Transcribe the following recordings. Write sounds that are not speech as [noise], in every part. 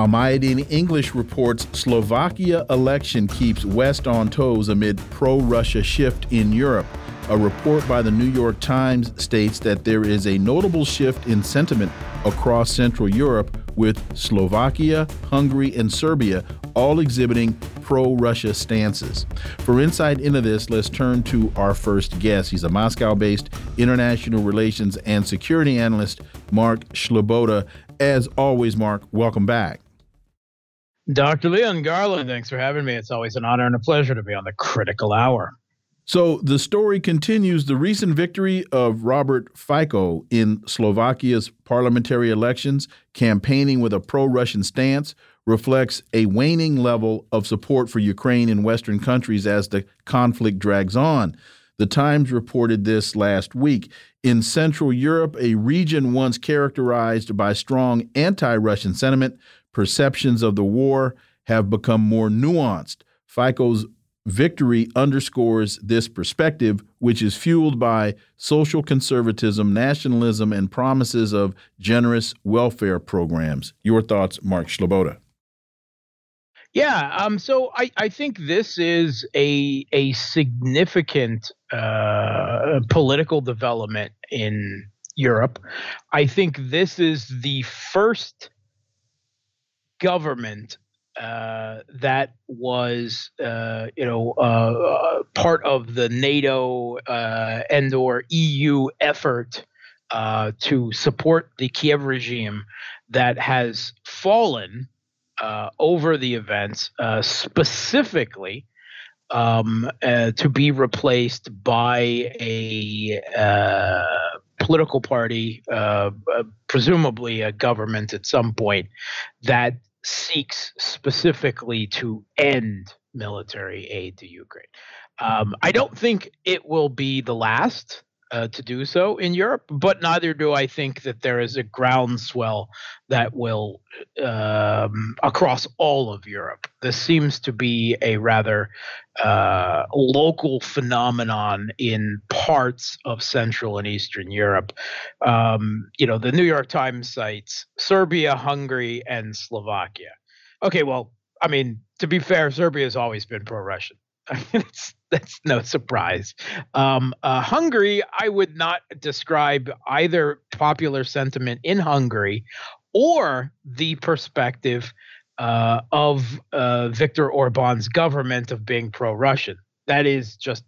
Al Mayadeen English reports Slovakia election keeps West on toes amid pro Russia shift in Europe. A report by the New York Times states that there is a notable shift in sentiment across Central Europe, with Slovakia, Hungary, and Serbia all exhibiting pro Russia stances. For insight into this, let's turn to our first guest. He's a Moscow based international relations and security analyst, Mark Sleboda. As always, Mark, welcome back. Dr. Leon Garland, thanks for having me. It's always an honor and a pleasure to be on the critical hour. So the story continues. The recent victory of Robert Fico in Slovakia's parliamentary elections, campaigning with a pro Russian stance, reflects a waning level of support for Ukraine in Western countries as the conflict drags on. The Times reported this last week. In Central Europe, a region once characterized by strong anti Russian sentiment, perceptions of the war have become more nuanced. Fico's victory underscores this perspective, which is fueled by social conservatism, nationalism, and promises of generous welfare programs. Your thoughts, Mark Sleboda? Yeah, um, so I, I think this is a a significant uh, political development in Europe. I think this is the first government uh, that was, uh, you know, uh, uh part of the NATO uh, and/or EU effort uh, to support the Kiev regime that has fallen over the events, specifically um, to be replaced by a political party, presumably a government at some point, that seeks specifically to end military aid to Ukraine. Um, I don't think it will be the last uh, to do so in Europe, but neither do I think that there is a groundswell that will um, across all of Europe. This seems to be a rather uh, local phenomenon in parts of Central and Eastern Europe. Um, you know, the New York Times cites Serbia, Hungary, and Slovakia. Okay, well, I mean, to be fair, Serbia has always been [laughs] pro-Russian. that's, that's no surprise. Um, uh, Hungary, I would not describe either popular sentiment in Hungary or the perspective uh, of uh, Viktor Orban's government of being pro Russian. That is just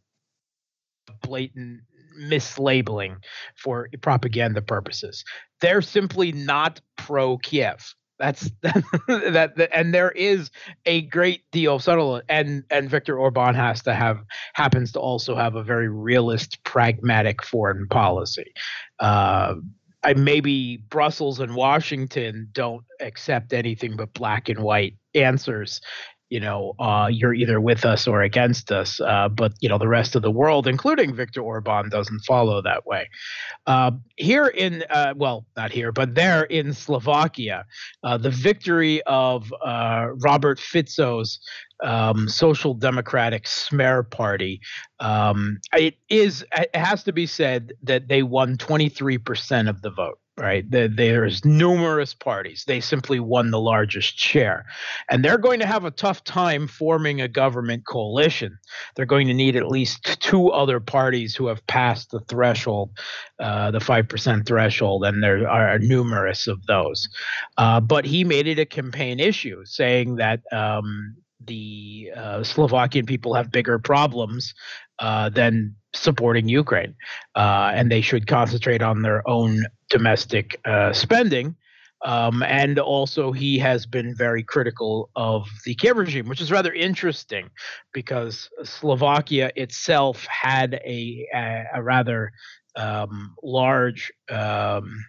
blatant mislabeling for propaganda purposes. They're simply not pro Kiev. That's [laughs] that, that, and there is a great deal of subtle and and Viktor Orban has to have happens to also have a very realist, pragmatic foreign policy. Uh, I maybe Brussels and Washington don't accept anything but black and white answers you know, uh, you're either with us or against us. Uh, but you know, the rest of the world, including Viktor Orban, doesn't follow that way. Uh, here in, uh, well, not here, but there in Slovakia, uh, the victory of uh, Robert Fico's um, Social Democratic Smer Party. Um, it is. It has to be said that they won 23% of the vote right? there's numerous parties. They simply won the largest share. And they're going to have a tough time forming a government coalition. They're going to need at least two other parties who have passed the threshold, uh, the 5% threshold, and there are numerous of those. Uh, but he made it a campaign issue, saying that. Um, the uh, Slovakian people have bigger problems uh, than supporting Ukraine, uh, and they should concentrate on their own domestic uh, spending. Um, and also, he has been very critical of the Kiev regime, which is rather interesting because Slovakia itself had a, a, a rather um, large um,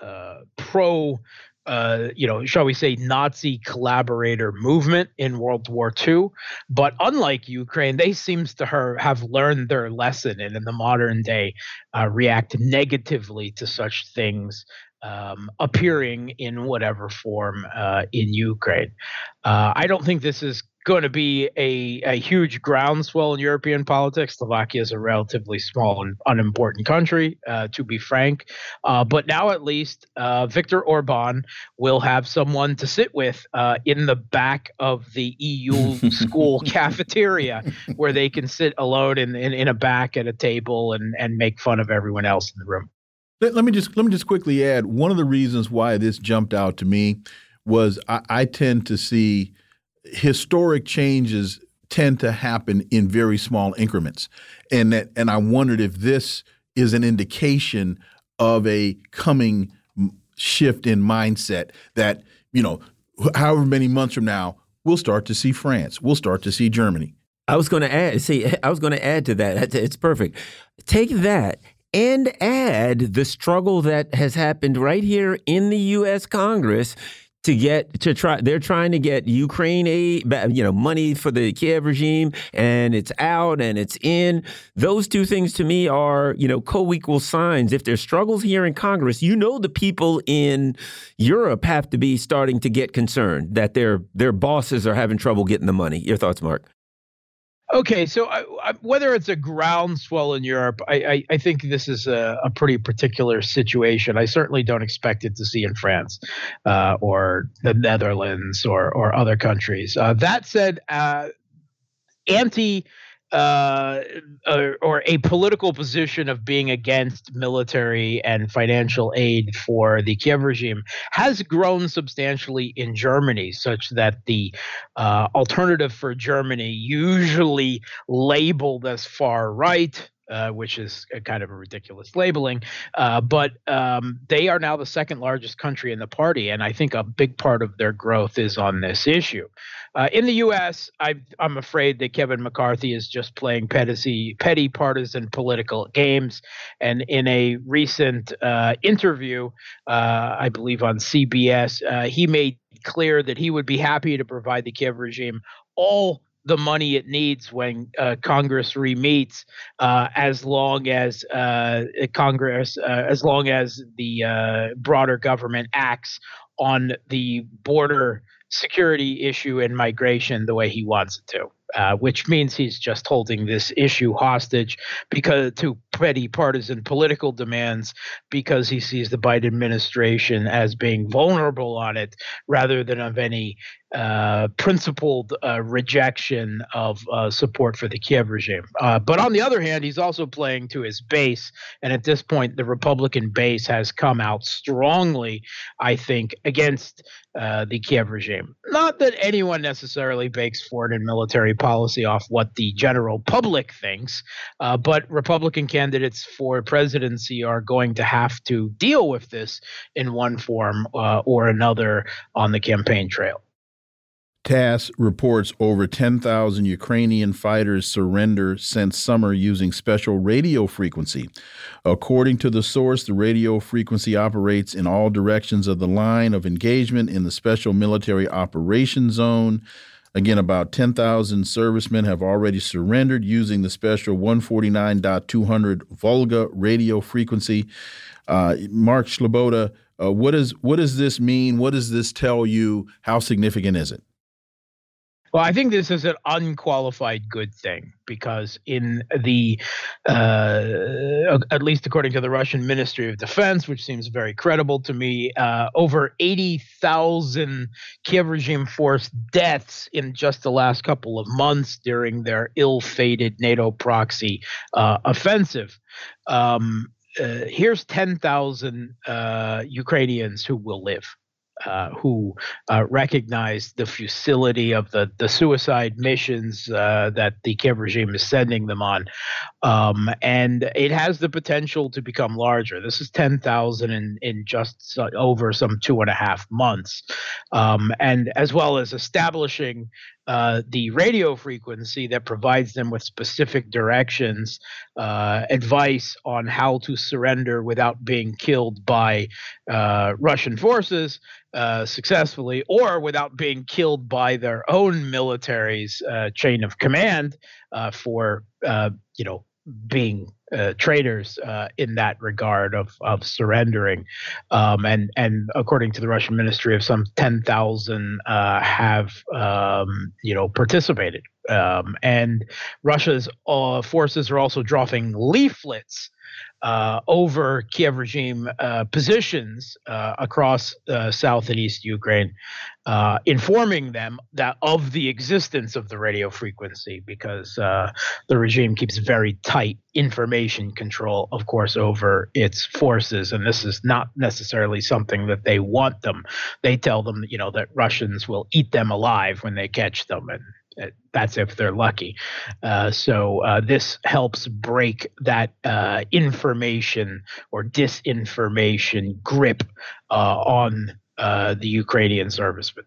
uh, pro uh, you know, shall we say, Nazi collaborator movement in World War II. But unlike Ukraine, they seems to her have learned their lesson and in the modern day uh, react negatively to such things um, appearing in whatever form uh, in Ukraine. Uh, I don't think this is going to be a, a huge groundswell in European politics. Slovakia is a relatively small and unimportant country, uh, to be frank. Uh, but now at least uh, Viktor Orban will have someone to sit with uh, in the back of the EU [laughs] school cafeteria where they can sit alone in, in, in a back at a table and, and make fun of everyone else in the room. Let, let me just let me just quickly add one of the reasons why this jumped out to me was I, I tend to see historic changes tend to happen in very small increments, and that and I wondered if this is an indication of a coming shift in mindset that you know however many months from now we'll start to see France, we'll start to see Germany. I was going to add. See, [laughs] I was going to add to that. It's perfect. Take that and add the struggle that has happened right here in the U.S. Congress to get to try they're trying to get Ukraine aid you know money for the Kiev regime and it's out and it's in. Those two things to me are you know co-equal signs. If there's struggles here in Congress you know the people in Europe have to be starting to get concerned that their their bosses are having trouble getting the money. Your thoughts Mark Okay, so I, I, whether it's a groundswell in Europe, I, I, think this is a, a, pretty particular situation. I certainly don't expect it to see in France uh, or the Netherlands or or other countries. Uh, that said, uh, anti uh, or, or, a political position of being against military and financial aid for the Kiev regime has grown substantially in Germany, such that the uh, alternative for Germany, usually labeled as far right, uh, which is kind of a ridiculous labeling. Uh, but um, they are now the second largest country in the party, and I think a big part of their growth is on this issue. Uh, in the U.S., I, am afraid that Kevin McCarthy is just playing petty, petty partisan political games. And in a recent uh, interview, uh, I believe on CBS, he made clear that he would be happy to provide the Kiev regime all the money it needs when uh, Congress remeets, uh, as long as uh, Congress, uh, as long as the uh, broader government acts on the border security issue and migration the way he wants it to uh, which means he's just holding this issue hostage because to petty partisan political demands because he sees the Biden administration as being vulnerable on it rather than of any uh, principled uh, rejection of uh, support for the Kiev regime. Uh, but on the other hand, he's also playing to his base. And at this point, the Republican base has come out strongly, I think, against uh, the Kiev regime. Not that anyone necessarily bakes foreign and military policy off what the general public thinks, uh, but Republican candidates for presidency are going to have to deal with this in one form uh, or another on the campaign trail. TASS reports over 10,000 Ukrainian fighters surrender since summer using special radio frequency. According to the source, the radio frequency operates in all directions of the line of engagement in the Special Military Operations Zone. Again, about 10,000 servicemen have already surrendered using the special 149.200 Volga radio frequency. Uh, Mark Sleboda, uh, what, is, what does this mean? What does this tell you? How significant is it? Well, I think this is an unqualified good thing because, in the, uh, at least according to the Russian Ministry of Defense, which seems very credible to me, uh, over 80,000 Kiev regime force deaths in just the last couple of months during their ill fated NATO proxy uh, offensive. Um, uh, here's 10,000 uh, Ukrainians who will live uh, who uh, recognize the futility of the, the suicide missions uh, that the Kiev regime is sending them on. Um, and it has the potential to become larger. This is 10,000 in, in just over some two and a half months. Um, and as well as establishing uh, the radio frequency that provides them with specific directions, uh, advice on how to surrender without being killed by uh, Russian forces uh, successfully or without being killed by their own military's uh, chain of command for, you know, being uh, traitors uh, in that regard of of surrendering, um, and and according to the Russian Ministry of some ten thousand uh, have um, you know participated, um, and Russia's uh, forces are also dropping leaflets uh, over Kiev regime uh, positions uh, across uh, South and East Ukraine, uh, informing them that of the existence of the radio frequency, because the regime keeps very tight information control, of course, over its forces, and this is not necessarily something that they want them. They tell them, you know, that Russians will eat them alive when they catch them, and that's if they're lucky. Uh, so uh, this helps break that uh, information or disinformation grip uh, on uh, the Ukrainian servicemen.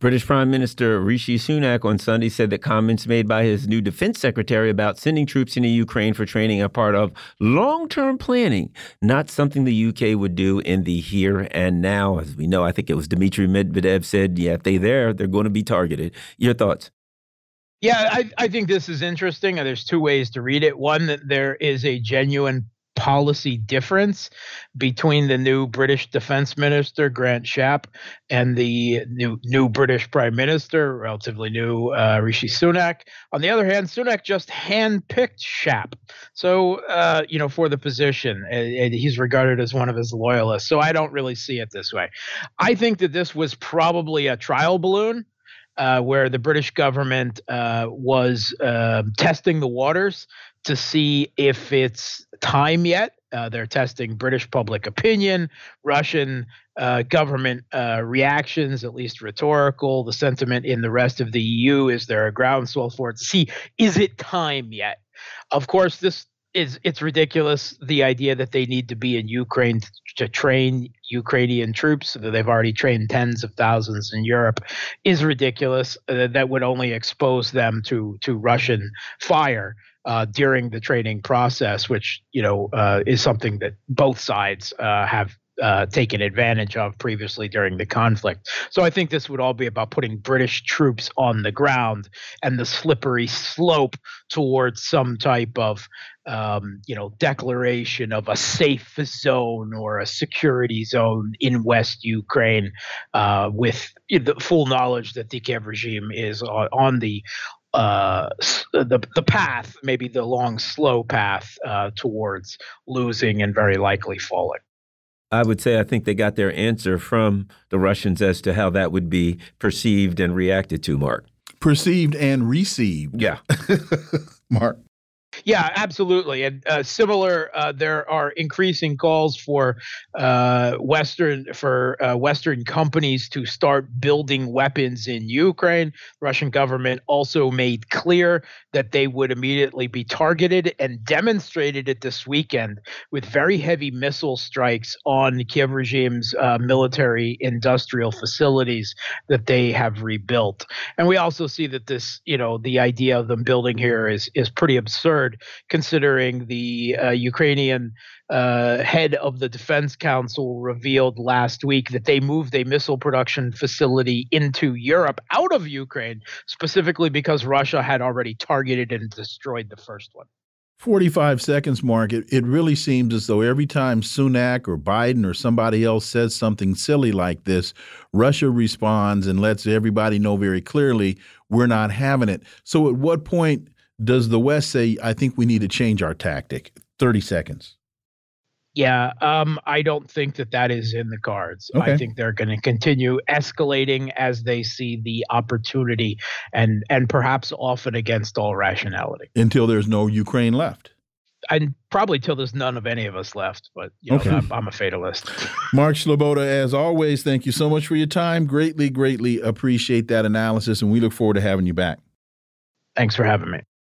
British Prime Minister Rishi Sunak on Sunday said that comments made by his new defense secretary about sending troops into Ukraine for training are part of long term planning, not something the UK would do in the here and now. As we know, I think it was Dmitry Medvedev said, yeah, if they're there, they're going to be targeted. Your thoughts? Yeah, I, I think this is interesting. There's two ways to read it. One, that there is a genuine policy difference between the new British Defense Minister Grant Shapp and the new new British Prime Minister, relatively new uh, Rishi Sunak. On the other hand, Sunak just handpicked Shapp, so uh, you know for the position, and, and he's regarded as one of his loyalists. So I don't really see it this way. I think that this was probably a trial balloon uh, where the British government uh, was uh, testing the waters to see if it's time yet. Uh, they're testing British public opinion, Russian uh, government reactions, at least rhetorical. The sentiment in the rest of the EU is there a groundswell for it to see is it time yet? Of course, this is it's ridiculous the idea that they need to be in Ukraine to, train Ukrainian troops that they've already trained tens of thousands in Europe is ridiculous uh, that would only expose them to to Russian fire uh, during the training process which you know uh, is something that both sides uh, have uh, taken advantage of previously during the conflict. So I think this would all be about putting British troops on the ground and the slippery slope towards some type of, um, you know, declaration of a safe zone or a security zone in West Ukraine, uh, with the full knowledge that the Kiev regime is on, on the uh, the the path, maybe the long, slow path uh, towards losing and very likely falling. I would say I think they got their answer from the Russians as to how that would be perceived and reacted to, Mark. Perceived and received. Yeah. [laughs] Mark. Yeah, absolutely. And uh, similar, uh, there are increasing calls for uh, Western for uh, Western companies to start building weapons in Ukraine. Russian government also made clear that they would immediately be targeted and demonstrated it this weekend with very heavy missile strikes on Kiev regime's uh, military industrial facilities that they have rebuilt. And we also see that this, you know, the idea of them building here is is pretty absurd considering the uh, Ukrainian uh, head of the Defense Council revealed last week that they moved a missile production facility into Europe out of Ukraine specifically because Russia had already targeted and destroyed the first one. 45 seconds, Mark. It, it really seems as though every time Sunak or Biden or somebody else says something silly like this, Russia responds and lets everybody know very clearly we're not having it. So, at what point does the West say, I think we need to change our tactic? 30 seconds. Yeah, um, I don't think that that is in the cards. Okay. I think they're going to continue escalating as they see the opportunity, and and perhaps often against all rationality. Until there's no Ukraine left. And probably till there's none of any of us left. But you know, okay. I'm, I'm a fatalist. [laughs] Mark Sleboda, as always, thank you so much for your time. Greatly, greatly appreciate that analysis, and we look forward to having you back. Thanks for having me.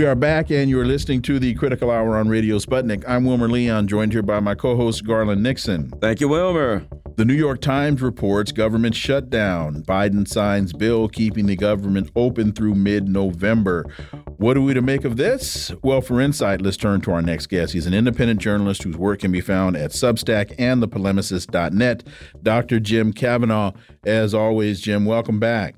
We are back, and you're listening to the Critical Hour on Radio Sputnik. I'm Wilmer Leon, joined here by my co host, Garland Nixon. Thank you, Wilmer. The New York Times reports government shutdown. Biden signs bill keeping the government open through mid November. What are we to make of this? Well, for insight, let's turn to our next guest. He's an independent journalist whose work can be found at Substack and thepolemicist.net. Dr. Jim Kavanagh. As always, Jim, welcome back.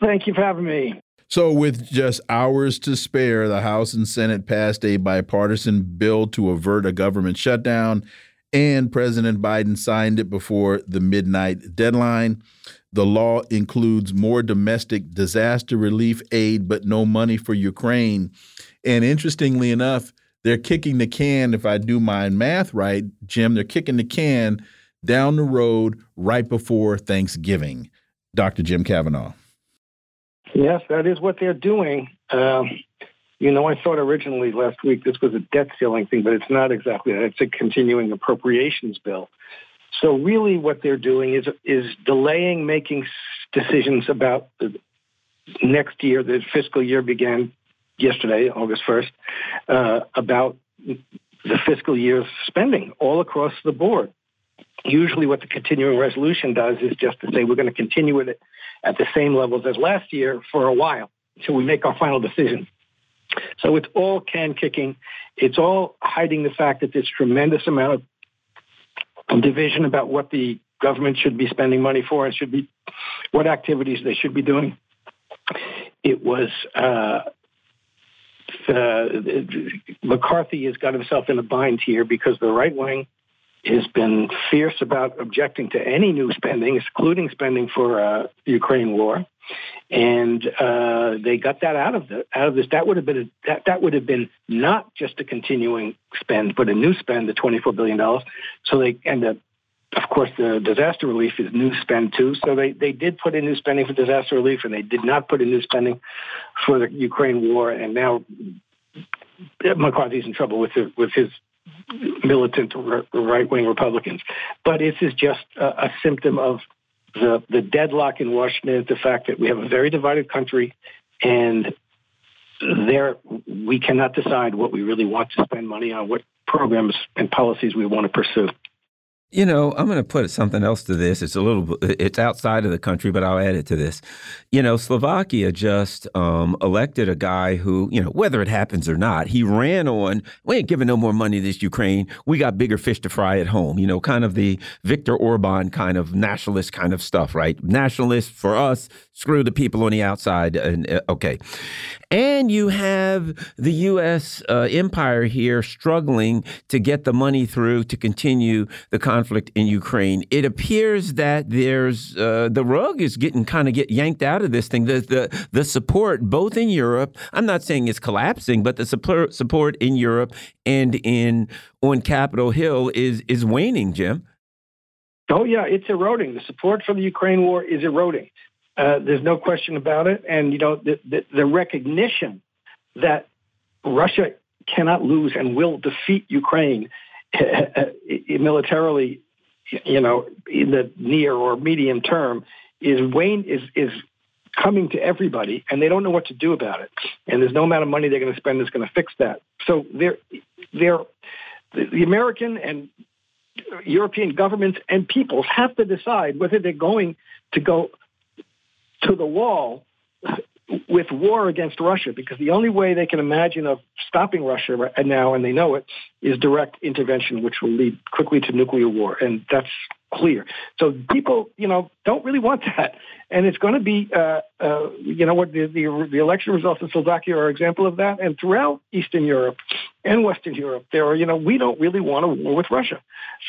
Thank you for having me. So, with just hours to spare, the House and Senate passed a bipartisan bill to avert a government shutdown, and President Biden signed it before the midnight deadline. The law includes more domestic disaster relief aid, but no money for Ukraine. And interestingly enough, they're kicking the can, if I do my math right, Jim, they're kicking the can down the road right before Thanksgiving. Dr. Jim Kavanagh. Yes, that is what they're doing. Um, you know, I thought originally last week this was a debt ceiling thing, but it's not exactly that. It's a continuing appropriations bill. So really, what they're doing is is delaying making decisions about the next year. The fiscal year began yesterday, August first, uh, about the fiscal year's spending all across the board. Usually, what the continuing resolution does is just to say we're going to continue with it at the same levels as last year for a while until we make our final decision. So it's all can kicking. It's all hiding the fact that there's tremendous amount of division about what the government should be spending money for and should be what activities they should be doing. It was uh, uh, McCarthy has got himself in a bind here because the right wing has been fierce about objecting to any new spending, including spending for uh, Ukraine war, and uh, they got that out of the out of this. That would have been a, that that would have been not just a continuing spend, but a new spend, the twenty four billion dollars. So they and the, of course the disaster relief is new spend too. So they they did put in new spending for disaster relief, and they did not put in new spending for the Ukraine war. And now McCarthy's in trouble with the, with his militant right wing Republicans. But this is just a, a symptom of the, the deadlock in Washington, the fact that we have a very divided country and there we cannot decide what we really want to spend money on, what programs and policies we want to pursue. You know, I'm going to put something else to this. It's a little, it's outside of the country, but I'll add it to this. You know, Slovakia just um, elected a guy who, you know, whether it happens or not, he ran on, we ain't giving no more money to this Ukraine. We got bigger fish to fry at home. You know, kind of the Viktor Orban kind of nationalist kind of stuff, right? Nationalist for us, screw the people on the outside. And uh, okay. And you have the U.S. Uh, empire here struggling to get the money through to continue the conflict in Ukraine. It appears that there's uh, the rug is getting kind of get yanked out of this thing. The, the the support both in Europe. I'm not saying it's collapsing, but the support support in Europe and in on Capitol Hill is is waning. Jim. Oh yeah, it's eroding. The support for the Ukraine war is eroding. Uh, there's no question about it. And, you know, the, the, the recognition that Russia cannot lose and will defeat Ukraine [laughs] militarily, you know, in the near or medium term is Wayne is is coming to everybody, and they don't know what to do about it. And there's no amount of money they're going to spend that's going to fix that. So they're they're the American and European governments and peoples have to decide whether they're going to go to the wall with war against Russia because the only way they can imagine of stopping Russia right now, and they know it, is direct intervention, which will lead quickly to nuclear war, and that's clear. So people, you know, don't really want that, and it's going to be, uh, uh, you know, what the, the, the election results in Slovakia are an example of that, and throughout Eastern Europe and Western Europe, there are, you know, we don't really want a war with Russia,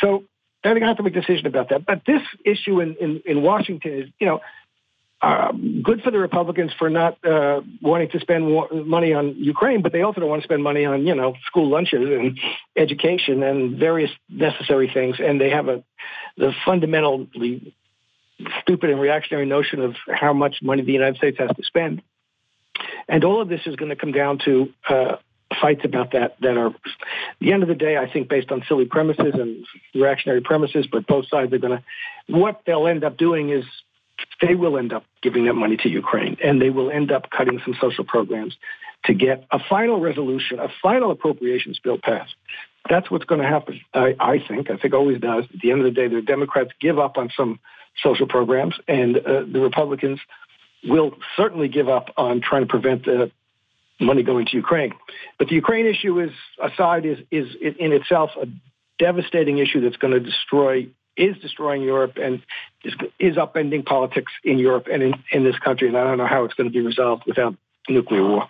so. They're going to have to make a decision about that. But this issue in, in, in Washington is, you know, uh, good for the Republicans for not uh, wanting to spend money on Ukraine, but they also don't want to spend money on you know school lunches and education and various necessary things. And they have a the fundamentally stupid and reactionary notion of how much money the United States has to spend. And all of this is going to come down to uh, fights about that that are, the end of the day, I think based on silly premises and reactionary premises, but both sides are going to, what they'll end up doing is they will end up giving that money to Ukraine and they will end up cutting some social programs. to get a final resolution, a final appropriations bill passed. That's what's going to happen, I, I think. I think always does. At the end of the day, the Democrats give up on some social programs, and uh, the Republicans will certainly give up on trying to prevent the money going to Ukraine. But the Ukraine issue is aside is is in itself a devastating issue that's going to destroy is destroying Europe and is, is upending politics in Europe and in, in this country. And I don't know how it's going to be resolved without nuclear war.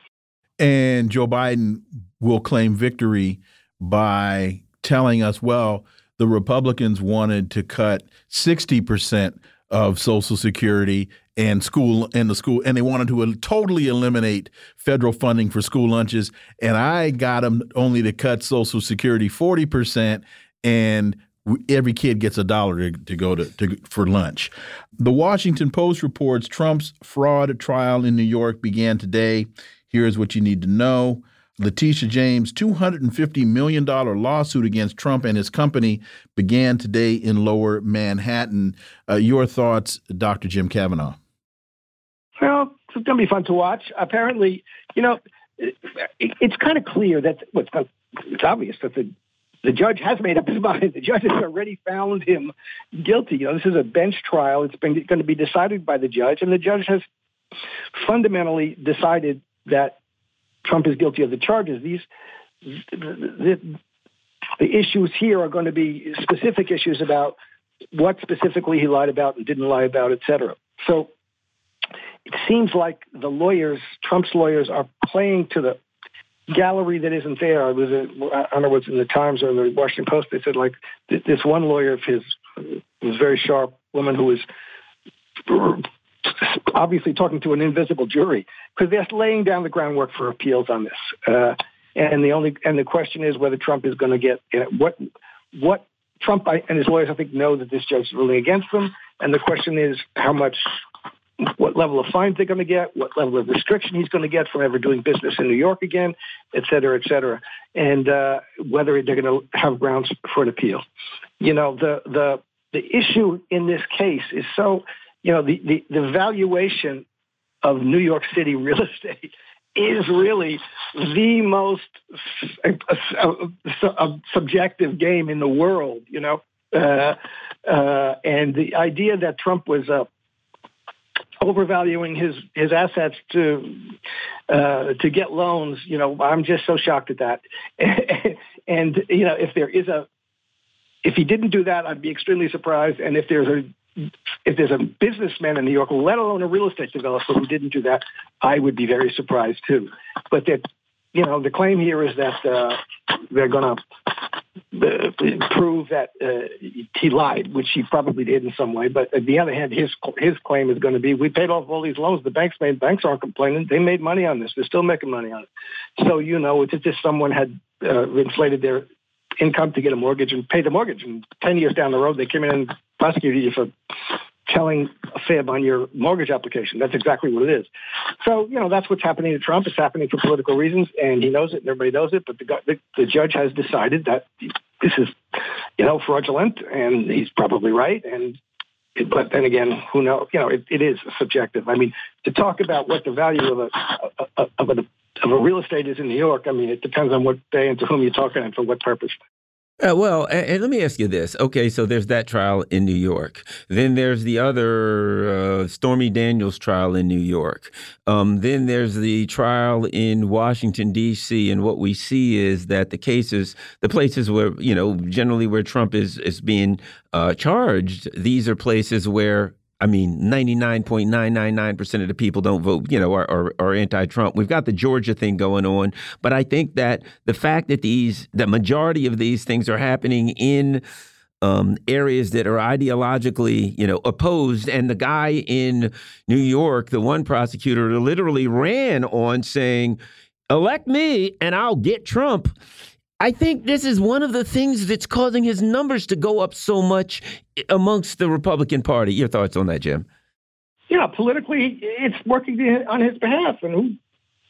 And Joe Biden will claim victory by telling us, well, the Republicans wanted to cut 60% of Social Security and school and the school, and they wanted to totally eliminate federal funding for school lunches. And I got them only to cut Social Security 40% and every kid gets a dollar to, to go to, to, for lunch. The Washington Post reports Trump's fraud trial in New York began today. Here's what you need to know. Letitia James' $250 million lawsuit against Trump and his company began today in lower Manhattan. Uh, your thoughts, Dr. Jim Kavanagh? Well, it's going to be fun to watch. Apparently, you know, it, it's kind of clear that what's well, it's obvious that the the judge has made up his [laughs] mind. The judge has already found him guilty. You know, this is a bench trial. It's been going to be decided by the judge, and the judge has fundamentally decided that Trump is guilty of the charges. These the, the issues here are going to be specific issues about what specifically he lied about and didn't lie about, et cetera. So it seems like the lawyers, Trump's lawyers, are playing to the gallery that isn't there. I was, at, I don't know what's in the Times or the Washington Post. They said like this one lawyer of his was very sharp woman who was obviously talking to an invisible jury because they're laying down the groundwork for appeals on this. Uh, and the only and the question is whether Trump is going to get you know, what what Trump and his lawyers I think know that this judge is ruling against them. And the question is how much what level of fines they're going to get, what level of restriction he's going to get from ever doing business in New York again, et cetera, et cetera, and uh, whether they're going to have grounds for an appeal. You know, the the the issue in this case is so, you know, the the, the valuation of New York City real [laughs] estate is really the most subjective game in the world, you know. Uh, uh, and the idea that Trump was a overvaluing his his assets to uh, to get loans. You know, I'm just so shocked at that. [laughs] and you know, if there is a if he didn't do that, I'd be extremely surprised. And if there's a if there's a businessman in New York, let alone a real estate developer who didn't do that, I would be very surprised too. But that you know, the claim here is that uh, they're going to uh, prove that uh, he lied, which he probably did in some way. But on the other hand, his his claim is going to be, we paid off all these loans. The banks made banks aren't complaining. They made money on this. They're still making money on it. So you know, it's just someone had uh, inflated their income to get a mortgage and pay the mortgage. And ten years down the road, they came in and prosecuted you for telling a fib on your mortgage application. That's exactly what it is. So, you know, that's what's happening to Trump. It's happening for political reasons, and he knows it, and everybody knows it. But the, the, the judge has decided that this is, you know, fraudulent, and he's probably right. And but then again, who knows? You know, it, it is subjective. I mean, to talk about what the value of a of a of a real estate is in New York, I mean, it depends on what day and to whom you're talking and for what purpose. Uh, well, and, and, let me ask you this. Okay, so there's that trial in New York. Then there's the other uh, Stormy Daniels trial in New York. Um, then there's the trial in Washington D.C. And what we see is that the cases, the places where you know generally where Trump is is being uh, charged, these are places where I mean, 99.999% of the people don't vote, you know, are, are, are anti-Trump. We've got the Georgia thing going on, but I think that the fact that these, the majority of these things are happening in um, areas that are ideologically, you know, opposed, and the guy in New York, the one prosecutor, literally ran on saying, "Elect me, and I'll get Trump." I think this is one of the things that's causing his numbers to go up so much amongst the Republican Party. Your thoughts on that, Jim? Yeah, politically, it's working on his behalf, and who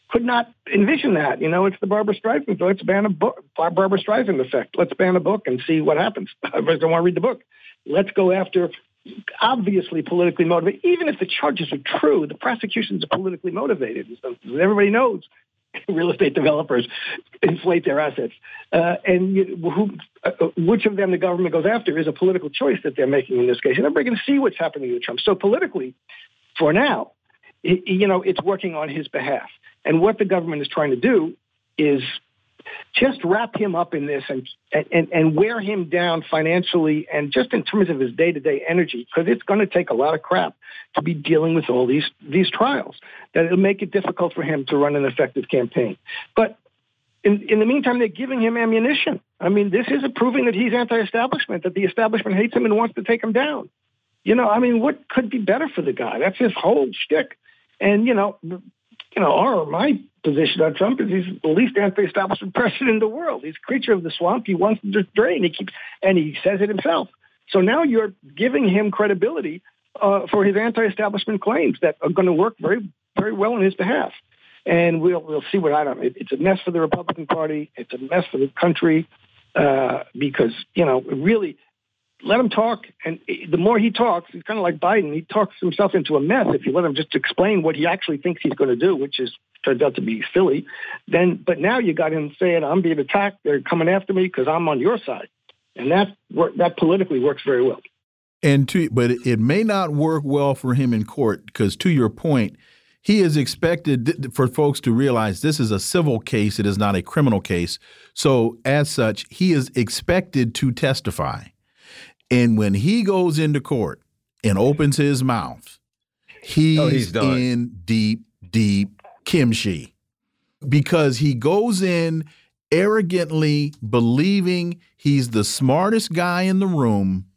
could not envision that? You know, it's the Barbra Streisand. Let's ban a book, Barbra Streisand effect. Let's ban a book and see what happens. [laughs] I don't want to read the book. Let's go after obviously politically motivated. Even if the charges are true, the prosecutions are politically motivated. Everybody knows [laughs] real estate developers inflate their assets. Uh, and who, uh, which of them the government goes after is a political choice that they're making in this case. And everybody can see what's happening to Trump. So politically, for now, it, you know, it's working on his behalf. And what the government is trying to do is just wrap him up in this and and and wear him down financially and just in terms of his day-to-day energy because it's going to take a lot of crap to be dealing with all these these trials that it'll make it difficult for him to run an effective campaign but in, in the meantime, they're giving him ammunition. I mean, this is proving that he's anti-establishment, that the establishment hates him and wants to take him down. You know, I mean, what could be better for the guy? That's his whole shtick. And you know, you know, our my position on Trump is he's the least anti-establishment [laughs] president in the world. He's a creature of the swamp. He wants to drain. He keeps, and he says it himself. So now you're giving him credibility uh, for his anti-establishment claims that are going to work very, very well on his behalf. And we'll we'll see what I don't. It, it's a mess for the Republican Party. It's a mess for the country uh, because you know really let him talk. And the more he talks, he's kind of like Biden. He talks himself into a mess. If you let him just explain what he actually thinks he's going to do, which is turns out to be silly, then but now you got him saying, "I'm being attacked. They're coming after me because I'm on your side," and that that politically works very well. And to but it may not work well for him in court because, to your point, he is expected for folks to realize this is a civil case; it is not a criminal case. So, as such, he is expected to testify. And when he goes into court and opens his mouth, he's, oh, he's in deep, deep kimchi because he goes in arrogantly believing he's the smartest guy in the room.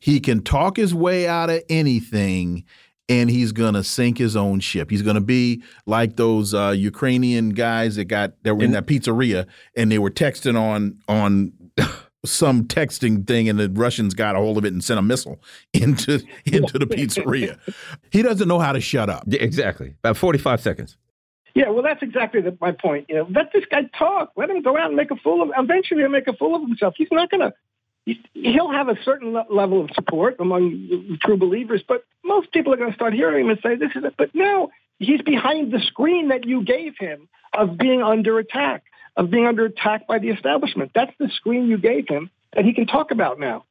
He can talk his way out of anything and he's going to sink his own ship. He's going to be like those uh, Ukrainian guys that got that were in, that pizzeria and they were texting on on [laughs] some texting thing and the Russians got a hold of it and sent a missile [laughs] into into the [laughs] pizzeria. he doesn't know how to shut up. Exactly. About 45 seconds. Yeah, well, that's exactly the, my point. You know, let this guy talk. Let him go out and make a fool of. Eventually, he'll make a fool of himself. He's not going to. He'll have a certain level of support among true believers, but most people are going to start hearing him and say, "This is it." But now he's behind the screen that you gave him of being under attack of being under attack by the establishment. That's the screen you gave him that he can talk about now.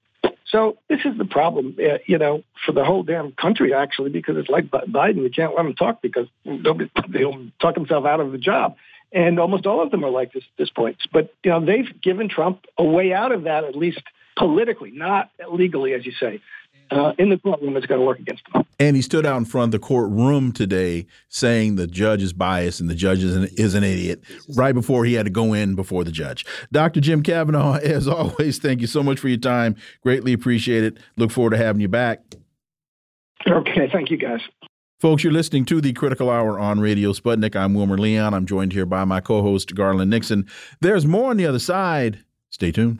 So this is the problem, uh, you know, for the whole damn country, actually, because it's like Biden. You can't let him talk because he'll talk himself out of the job. And almost all of them are like this at this point. But, you know, they've given Trump a way out of that, at least politically, not legally, as you say uh, in the courtroom is going to work against him. And he stood out in front of the courtroom today saying the judge is biased and the judge is an, is an idiot right before he had to go in before the judge. Dr. Jim Kavanagh, [laughs] as always, thank you so much for your time. Greatly appreciate it. Look forward to having you back. Okay, thank you, guys. Folks, you're listening to the Critical Hour on Radio Sputnik. I'm Wilmer Leon. I'm joined here by my co host, Garland Nixon. There's more on the other side. Stay tuned.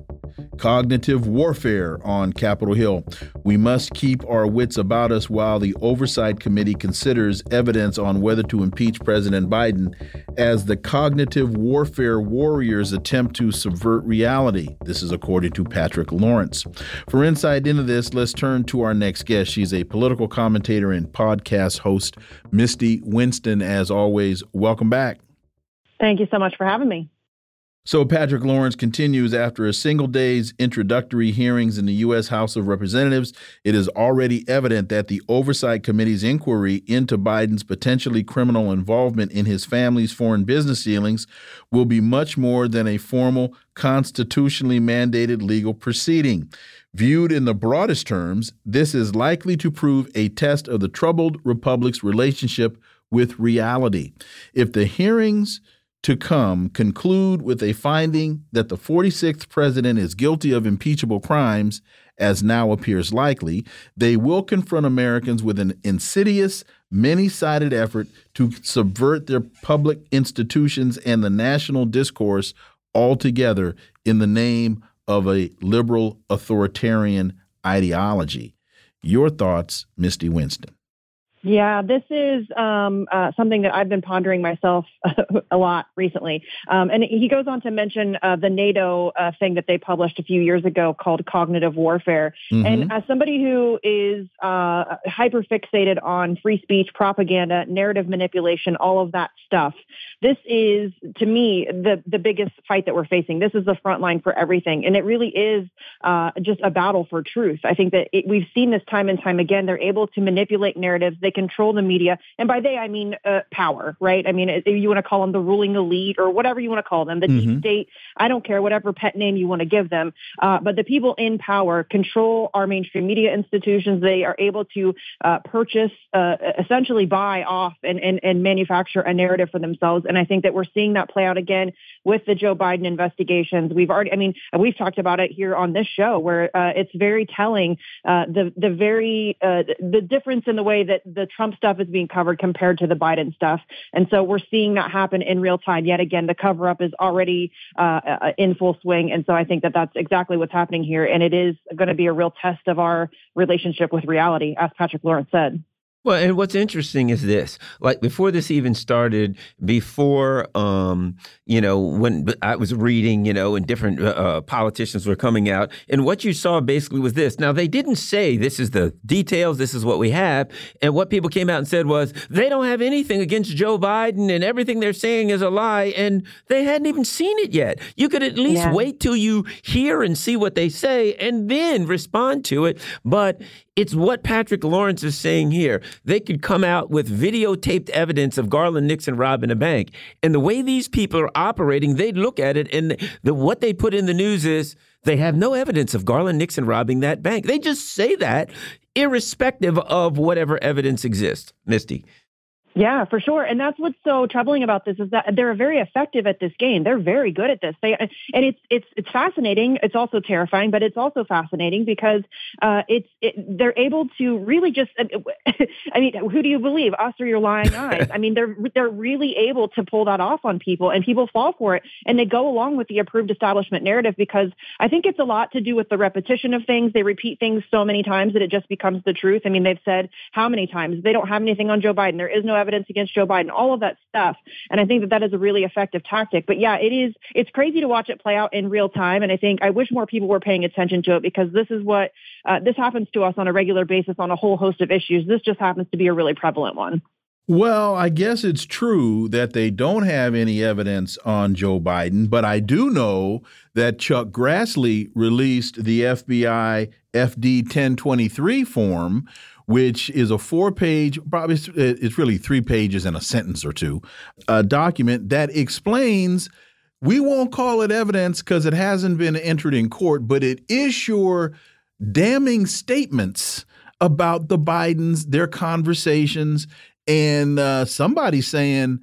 cognitive warfare on Capitol Hill. We must keep our wits about us while the Oversight Committee considers evidence on whether to impeach President Biden as the cognitive warfare warriors attempt to subvert reality. This is according to Patrick Lawrence. For insight into this, let's turn to our next guest. She's a political commentator and podcast host, Misty Winston. As always, welcome back. Thank you so much for having me. So, Patrick Lawrence continues after a single day's introductory hearings in the U.S. House of Representatives. It is already evident that the Oversight Committee's inquiry into Biden's potentially criminal involvement in his family's foreign business dealings will be much more than a formal, constitutionally mandated legal proceeding. Viewed in the broadest terms, this is likely to prove a test of the troubled republic's relationship with reality. If the hearings to come conclude with a finding that the 46th president is guilty of impeachable crimes, as now appears likely, they will confront Americans with an insidious, many sided effort to subvert their public institutions and the national discourse altogether in the name of a liberal authoritarian ideology. Your thoughts, Misty Winston? Yeah, this is um, uh, something that I've been pondering myself [laughs] a lot recently. Um, and he goes on to mention uh, the NATO uh, thing that they published a few years ago called cognitive warfare. Mm-hmm. And as somebody who is uh, hyper fixated on free speech, propaganda, narrative manipulation, all of that stuff, this is, to me, the, the biggest fight that we're facing. This is the front line for everything. And it really is uh, just a battle for truth. I think that it, we've seen this time and time again. They're able to manipulate narratives. They they control the media. And by they, I mean uh, power, right? I mean, if you want to call them the ruling elite or whatever you want to call them, the mm-hmm. deep state, I don't care, whatever pet name you want to give them. Uh, but the people in power control our mainstream media institutions. They are able to uh, purchase, uh, essentially buy off and, and, and manufacture a narrative for themselves. And I think that we're seeing that play out again with the Joe Biden investigations. We've already, I mean, we've talked about it here on this show where uh, it's very telling uh, the, the very, the difference in the way that the the Trump stuff is being covered compared to the Biden stuff. And so we're seeing that happen in real time. Yet again, the cover up is already uh, uh, in full swing. And so I think that that's exactly what's happening here. And it is going to be a real test of our relationship with reality, as Patrick Lawrence said. Well, and what's interesting is this: like before this even started, before um, you know, when I was reading, you know, and different uh, uh, politicians were coming out, and what you saw basically was this. Now they didn't say this is the details, this is what we have, and what people came out and said was they don't have anything against Joe Biden, and everything they're saying is a lie, and they hadn't even seen it yet. You could at least yeah. wait till you hear and see what they say, and then respond to it. But it's what Patrick Lawrence is saying here. They could come out with videotaped evidence of Garland Nixon robbing a bank. And the way these people are operating, they'd look at it and the, what they put in the news is they have no evidence of Garland Nixon robbing that bank. They just say that irrespective of whatever evidence exists. Misty. Yeah, for sure. And that's what's so troubling about this is that they're very effective at this game. They're very good at this. They and it's it's it's fascinating. It's also terrifying, but it's also fascinating because uh, it's it, they're able to really just. I mean, [laughs] who do you believe, us or your lying [laughs] eyes? I mean, they're they're really able to pull that off on people, and people fall for it, and they go along with the approved establishment narrative because I think it's a lot to do with the repetition of things. They repeat things so many times that it just becomes the truth. I mean, they've said how many times they don't have anything on Joe Biden. There is no evidence against Joe Biden, all of that stuff. And I think that that is a really effective tactic. But yeah, it is, it's crazy to watch it play out in real time. And I think I wish more people were paying attention to it because this is what, uh, this happens to us on a regular basis on a whole host of issues. This just happens to be a really prevalent one. Well, I guess it's true that they don't have any evidence on Joe Biden, but I do know that Chuck Grassley released the FBI FD 1023 form, which is a four page, probably it's really three pages and a sentence or two, a document that explains. We won't call it evidence because it hasn't been entered in court, but it is your damning statements about the Bidens, their conversations, and uh, somebody saying,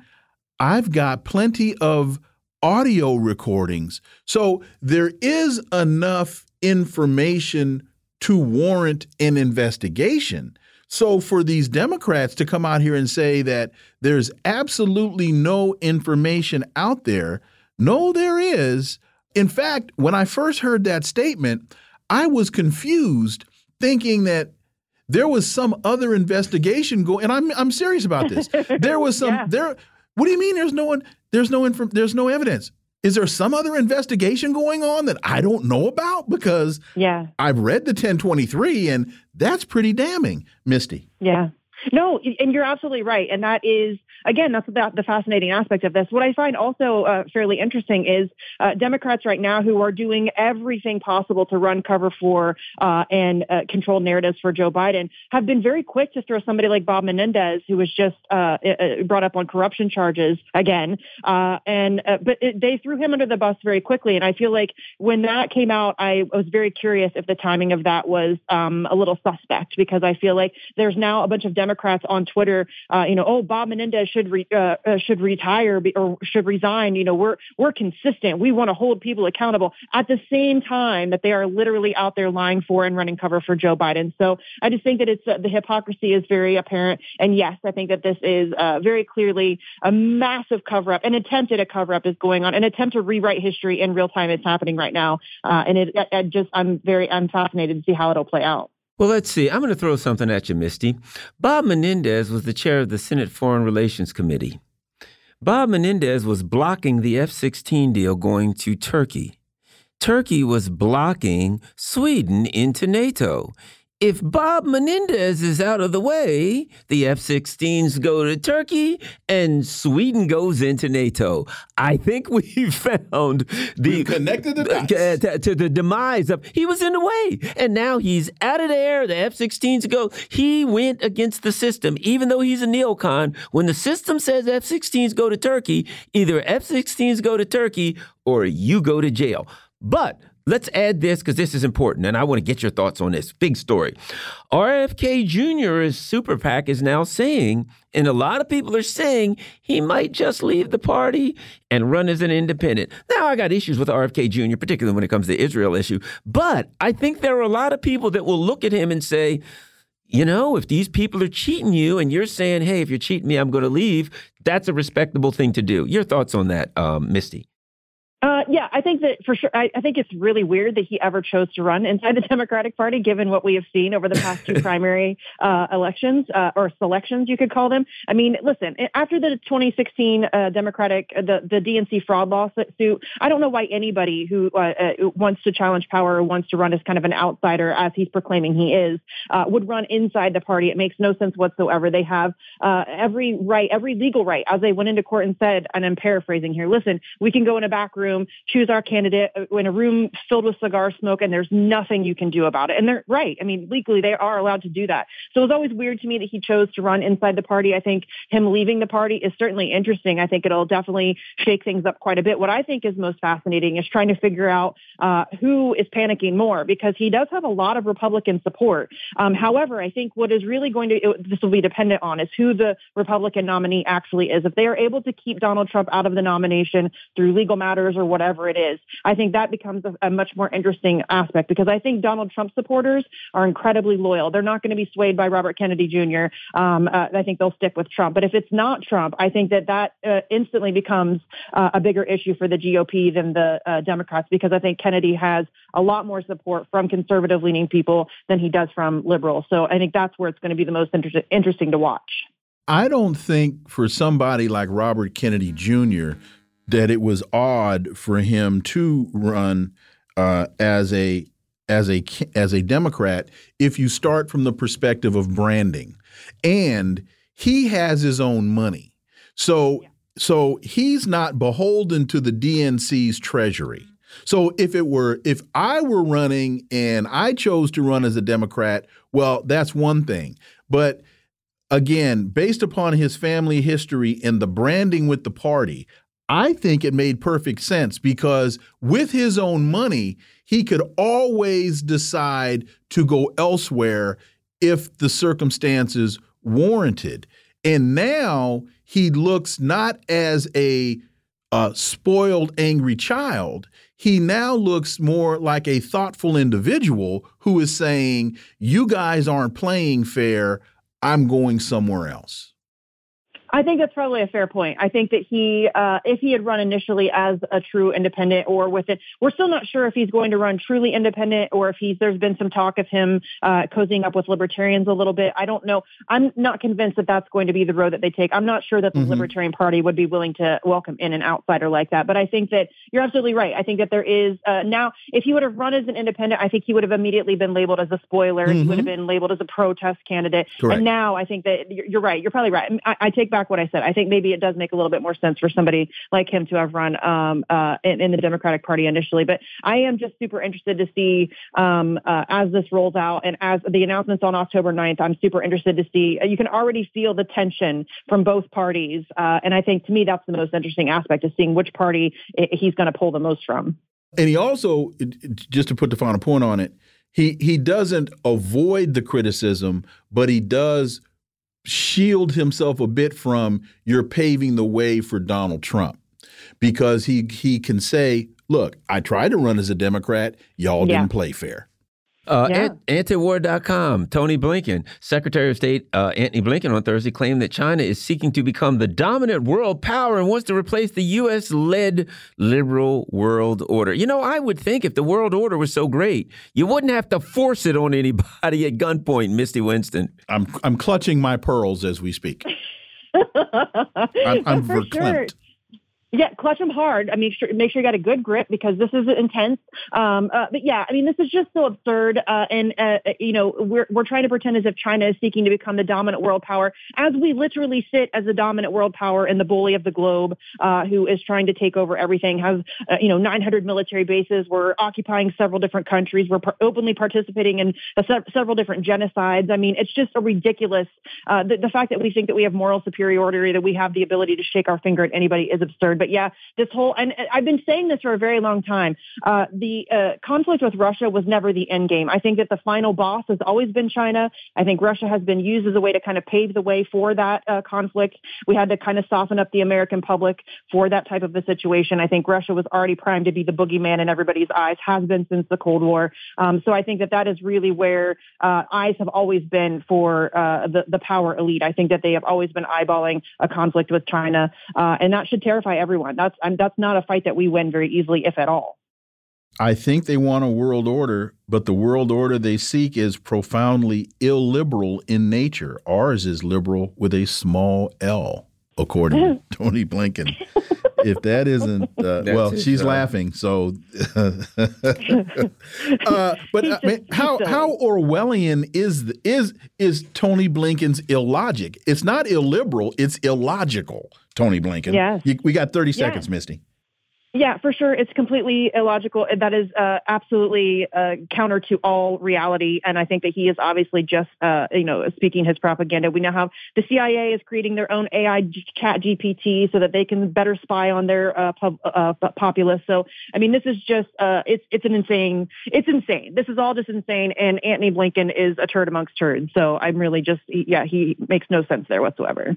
I've got plenty of audio recordings. So there is enough information to warrant an investigation. So for these Democrats to come out here and say that there's absolutely no information out there, no, there is. In fact, when I first heard that statement, I was confused, thinking that there was some other investigation going. And I'm I'm serious about this. There was some [laughs] yeah. there. What do you mean? There's no one. There's no info, There's no evidence is there some other investigation going on that I don't know about? Because yeah, I've read the 1023 and that's pretty damning, Misty. Yeah. No, and you're absolutely right. And that is, again, that's the, the fascinating aspect of this. What I find also uh, fairly interesting is uh, Democrats right now who are doing everything possible to run cover for uh, and uh, control narratives for Joe Biden have been very quick to throw somebody like Bob Menendez, who was just uh, brought up on corruption charges again. Uh, and but it, they threw him under the bus very quickly. And I feel like when that came out, I was very curious if the timing of that was um, a little suspect because I feel like there's now a bunch of Democrats on Twitter, you know, oh, Bob Menendez should re, uh, uh, should retire or should resign. You know, we're we're consistent. We want to hold people accountable at the same time that they are literally out there lying for and running cover for Joe Biden. So I just think that it's uh, the hypocrisy is very apparent. And yes, I think that this is uh, very clearly a massive cover up. An attempt at a cover up is going on. An attempt to rewrite history in real time is happening right now. Uh, and it, I, I just I'm very I'm fascinated to see how it'll play out. Well, let's see. I'm going to throw something at you, Misty. Bob Menendez was the chair of the Senate Foreign Relations Committee. Bob Menendez was blocking the F 16 deal going to Turkey. Turkey was blocking Sweden into NATO if Bob Menendez is out of the way, the F 16s go to Turkey and Sweden goes into NATO. I think we [laughs] found the We've connected the dots. Uh, to, to, the demise of he was in the way, and now he's out of there. The F 16s go. He went against the system, even though he's a neocon. When the system says F 16s go to Turkey, either F 16s go to Turkey or you go to jail. But Let's add this because this is important, and I want to get your thoughts on this big story. RFK Jr.'s super PAC is now saying, and a lot of people are saying he might just leave the party and run as an independent. Now, I got issues with RFK Jr., particularly when it comes to the Israel issue, but I think there are a lot of people that will look at him and say, you know, if these people are cheating you and you're saying, hey, if you're cheating me, I'm going to leave, that's a respectable thing to do. Your thoughts on that, um, Misty? Uh, yeah, I think that for sure. I, I, think it's really weird that he ever chose to run inside the [laughs] Democratic Party, given what we have seen over the past two [laughs] primary uh, elections uh, or selections, you could call them. I mean, listen, after the 2016 uh, Democratic, uh, the the DNC fraud lawsuit, I don't know why anybody who uh, wants to challenge power or wants to run as kind of an outsider, as he's proclaiming he is, would run inside the party. It makes no sense whatsoever. They have every right, every legal right, as they went into court and said, and I'm paraphrasing here. Listen, we can go in a back room, choose our candidate uh, in a room filled with cigar smoke, and there's nothing you can do about it. And they're right. I mean, legally, they are allowed to do that. So it was always weird to me that he chose to run inside the party. I think him leaving the party is certainly interesting. I think it'll definitely shake things up quite a bit. What I think is most fascinating is trying to figure out uh, who is panicking more because he does have a lot of Republican support. Um, however, I think what is really going to, this will be dependent on is who the Republican nominee actually is. If they are able to keep Donald Trump out of the nomination through legal matters or whatever it is. I think that becomes a, a much more interesting aspect because I think Donald Trump supporters are incredibly loyal. They're not going to be swayed by Robert Kennedy Jr. Um, uh, I think they'll stick with Trump. But if it's not Trump, I think that that uh, instantly becomes uh, a bigger issue for the GOP than the uh, Democrats because I think Kennedy has a lot more support from conservative leaning people than he does from liberals. So I think that's where it's going to be the most inter interesting to watch. I don't think for somebody like Robert Kennedy Jr that it was odd for him to run uh, as a as a as a Democrat if you start from the perspective of branding, and he has his own money, so yeah. so he's not beholden to the DNC's treasury. So if it were if I were running and I chose to run as a Democrat, well, that's one thing, but again, based upon his family history and the branding with the party, I think it made perfect sense because with his own money, he could always decide to go elsewhere if the circumstances warranted. And now he looks not as a, spoiled, angry child. He now looks more like a thoughtful individual who is saying, You guys aren't playing fair. I'm going somewhere else. I think that's probably a fair point. I think that he, uh, if he had run initially as a true independent or with it, we're still not sure if he's going to run truly independent or if he's, there's been some talk of him uh, cozying up with libertarians a little bit. I don't know. I'm not convinced that that's going to be the road that they take. I'm not sure that the mm-hmm. Libertarian Party would be willing to welcome in an outsider like that. But I think that you're absolutely right. I think that there is uh, now, if he would have run as an independent, I think he would have immediately been labeled as a spoiler. Mm-hmm. He would have mm-hmm. been labeled as a protest candidate. Correct. And now I think that you're, you're right. You're probably right. I, I take back what I said. I think maybe it does make a little bit more sense for somebody like him to have run um, uh, in, in, the Democratic Party initially. But I am just super interested to see um, uh, as this rolls out and as the announcements on October 9th, I'm super interested to see. Uh, you can already feel the tension from both parties. Uh, and I think to me, that's the most interesting aspect is seeing which party he's going to pull the most from. And he also, just to put the final point on it, he he doesn't avoid the criticism, but he does shield himself a bit from you're paving the way for Donald Trump because he he can say, "Look, I tried to run as a Democrat. Y'all yeah. didn't play fair." Uh, yeah. Antiwar.com, Tony Blinken, Secretary of State uh, Antony Blinken on Thursday claimed that China is seeking to become the dominant world power and wants to replace the U.S. led liberal world order. You know, I would think if the world order was so great, you wouldn't have to force it on anybody at gunpoint, Misty Winston. I'm, I'm clutching my pearls as we speak. [laughs] I'm, I'm verklempt. Sure. Yeah, clutch them hard. I mean, sure, make sure you got a good grip because this is intense. Um, uh, but yeah, I mean, this is just so absurd. Uh, and uh, you know, we're we're trying to pretend as if China is seeking to become the dominant world power, as we literally sit as the dominant world power and the bully of the globe, uh, who is trying to take over everything. Has uh, you know 900 military bases. We're occupying several different countries. We're par- openly participating in se- several different genocides. I mean, it's just a ridiculous. Uh, the, the fact that we think that we have moral superiority, that we have the ability to shake our finger at anybody, is absurd. But yeah, this whole, and I've been saying this for a very long time. Uh, the uh, conflict with Russia was never the end game. I think that the final boss has always been China. I think Russia has been used as a way to kind of pave the way for that uh, conflict. We had to kind of soften up the American public for that type of a situation. I think Russia was already primed to be the boogeyman in everybody's eyes, has been since the Cold War. Um, so I think that that is really where uh, eyes have always been for uh, the, the power elite. I think that they have always been eyeballing a conflict with China, uh, and that should terrify everyone. That's I'm, that's not a fight that we win very easily, if at all. I think they want a world order, but the world order they seek is profoundly illiberal in nature. Ours is liberal with a small L, according to [laughs] Tony Blinken. If that isn't, uh, well, she's laughing. So, [laughs] uh, but uh, how how Orwellian is is is Tony Blinken's illogic? It's not illiberal; it's illogical. Tony Blinken. Yeah. we got 30 seconds, yeah. Misty. Yeah, for sure. It's completely illogical. That is uh, absolutely uh, counter to all reality. And I think that he is obviously just, uh, you know, speaking his propaganda. We now have the CIA is creating their own AI chat GPT so that they can better spy on their uh, pub, uh, populace. So, I mean, this is just, uh, it's, it's an insane, it's insane. This is all just insane. And Antony Blinken is a turd amongst turds. So I'm really just, yeah, he makes no sense there whatsoever.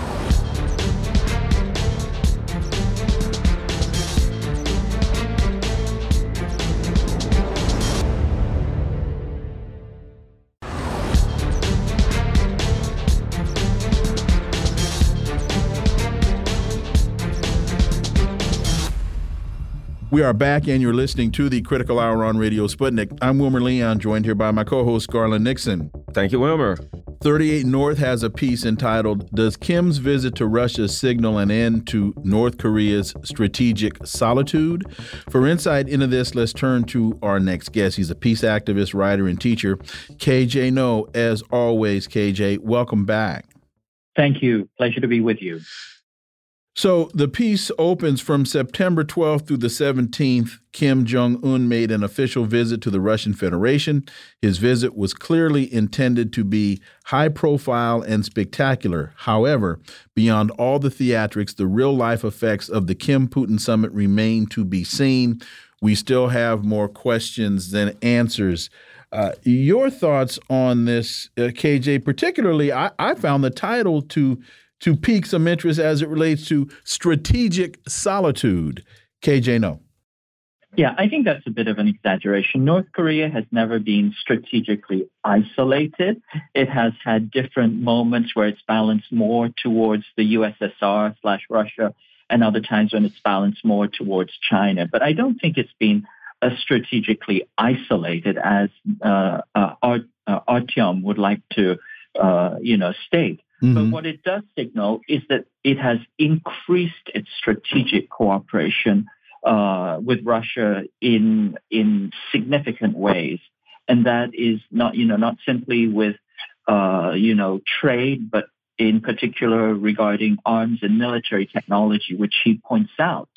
We are back, and you're listening to the Critical Hour on Radio Sputnik. I'm Wilmer Leon, joined here by my co host, Garland Nixon. Thank you, Wilmer. 38 North has a piece entitled Does Kim's Visit to Russia Signal an End to North Korea's Strategic Solitude? For insight into this, let's turn to our next guest. He's a peace activist, writer, and teacher, KJ Noh. As always, KJ, welcome back. Thank you. Pleasure to be with you. So the piece opens from September 12th through the 17th. Kim Jong un made an official visit to the Russian Federation. His visit was clearly intended to be high profile and spectacular. However, beyond all the theatrics, the real life effects of the Kim Putin summit remain to be seen. We still have more questions than answers. Uh, your thoughts on this, uh, KJ? Particularly, I, I found the title to to pique some interest as it relates to strategic solitude. KJ, Noh. Yeah, I think that's a bit of an exaggeration. North Korea has never been strategically isolated. It has had different moments where it's balanced more towards the USSR slash Russia and other times when it's balanced more towards China. But I don't think it's been as strategically isolated as uh, uh, uh, Artyom would like to, uh, you know, state. Mm-hmm. But what it does signal is that it has increased its strategic cooperation uh, with Russia in in significant ways, and that is not you know not simply with uh, you know trade, but in particular regarding arms and military technology, which he points out,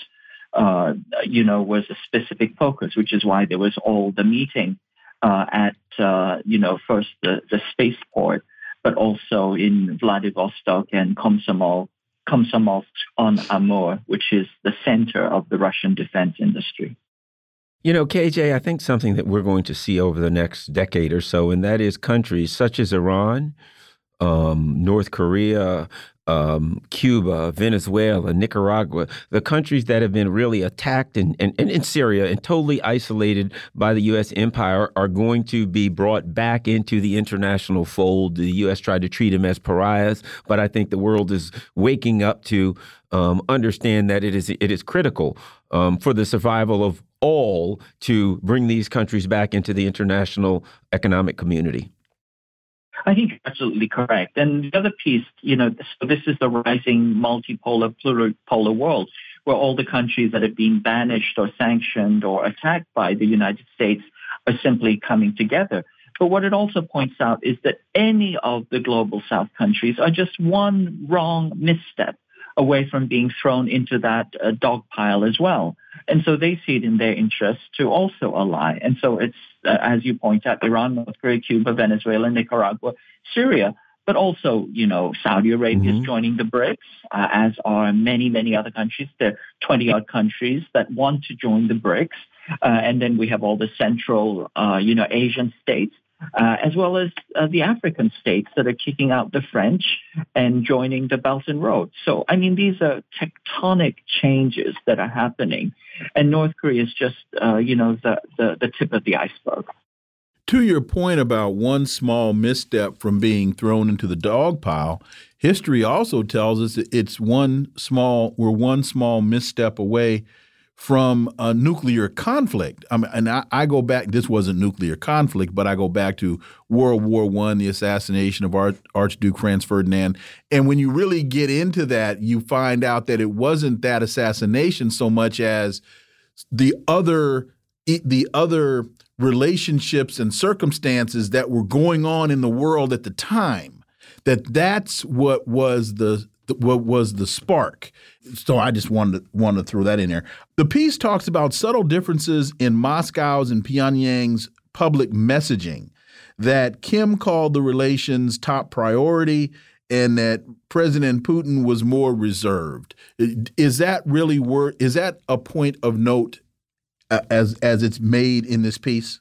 uh, you know, was a specific focus, which is why there was all the meeting uh, at, uh, you know, first the, the spaceport, but also in Vladivostok and Komsomol, Komsomolsk on Amur, which is the center of the Russian defense industry. You know, KJ, I think something that we're going to see over the next decade or so, and that is countries such as Iran, um, North Korea, um, Cuba, Venezuela, Nicaragua, the countries that have been really attacked and in, Syria and totally isolated by the U.S. empire are going to be brought back into the international fold. The U.S. tried to treat them as pariahs, but I think the world is waking up to um, understand that it is it is critical um, for the survival of all to bring these countries back into the international economic community. I think you're absolutely correct. And the other piece, you know, so this is the rising multipolar, pluripolar world where all the countries that have been banished or sanctioned or attacked by the United States are simply coming together. But what it also points out is that any of the global South countries are just one wrong misstep away from being thrown into that uh, dog pile as well. And so they see it in their interest to also ally. And so it's, uh, as you point out, Iran, North Korea, Cuba, Venezuela, Nicaragua, Syria, but also, you know, Saudi Arabia is mm-hmm. joining the BRICS, uh, as are many, many other countries. There are 20 odd countries that want to join the BRICS. Uh, and then we have all the central, uh, you know, Asian states uh, as well as uh, the African states that are kicking out the French and joining the Belt and Road. So, I mean, these are tectonic changes that are happening, and North Korea is just, uh, you know, the, the, the tip of the iceberg. To your point about one small misstep from being thrown into the dog pile, history also tells us it's one small, we're one small misstep away from a nuclear conflict. I mean, and I, I, go back. This wasn't nuclear conflict, but I go back to World War One, the assassination of Arch, Archduke Franz Ferdinand. And when you really get into that, you find out that it wasn't that assassination so much as the other the other relationships and circumstances that were going on in the world at the time. That that's what was the what was the spark. So I just wanted to, wanted to throw that in there. The piece talks about subtle differences in Moscow's and Pyongyang's public messaging that Kim called the relations top priority and that President Putin was more reserved. Is that really wor is that a point of note uh, as as it's made in this piece?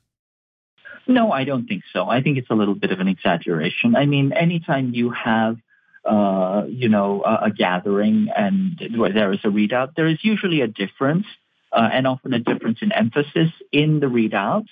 No, I don't think so. I think it's a little bit of an exaggeration. I mean, anytime you have uh, you know, a, a, gathering and where there is a readout, there is usually a difference uh, and often a difference in emphasis in the readouts.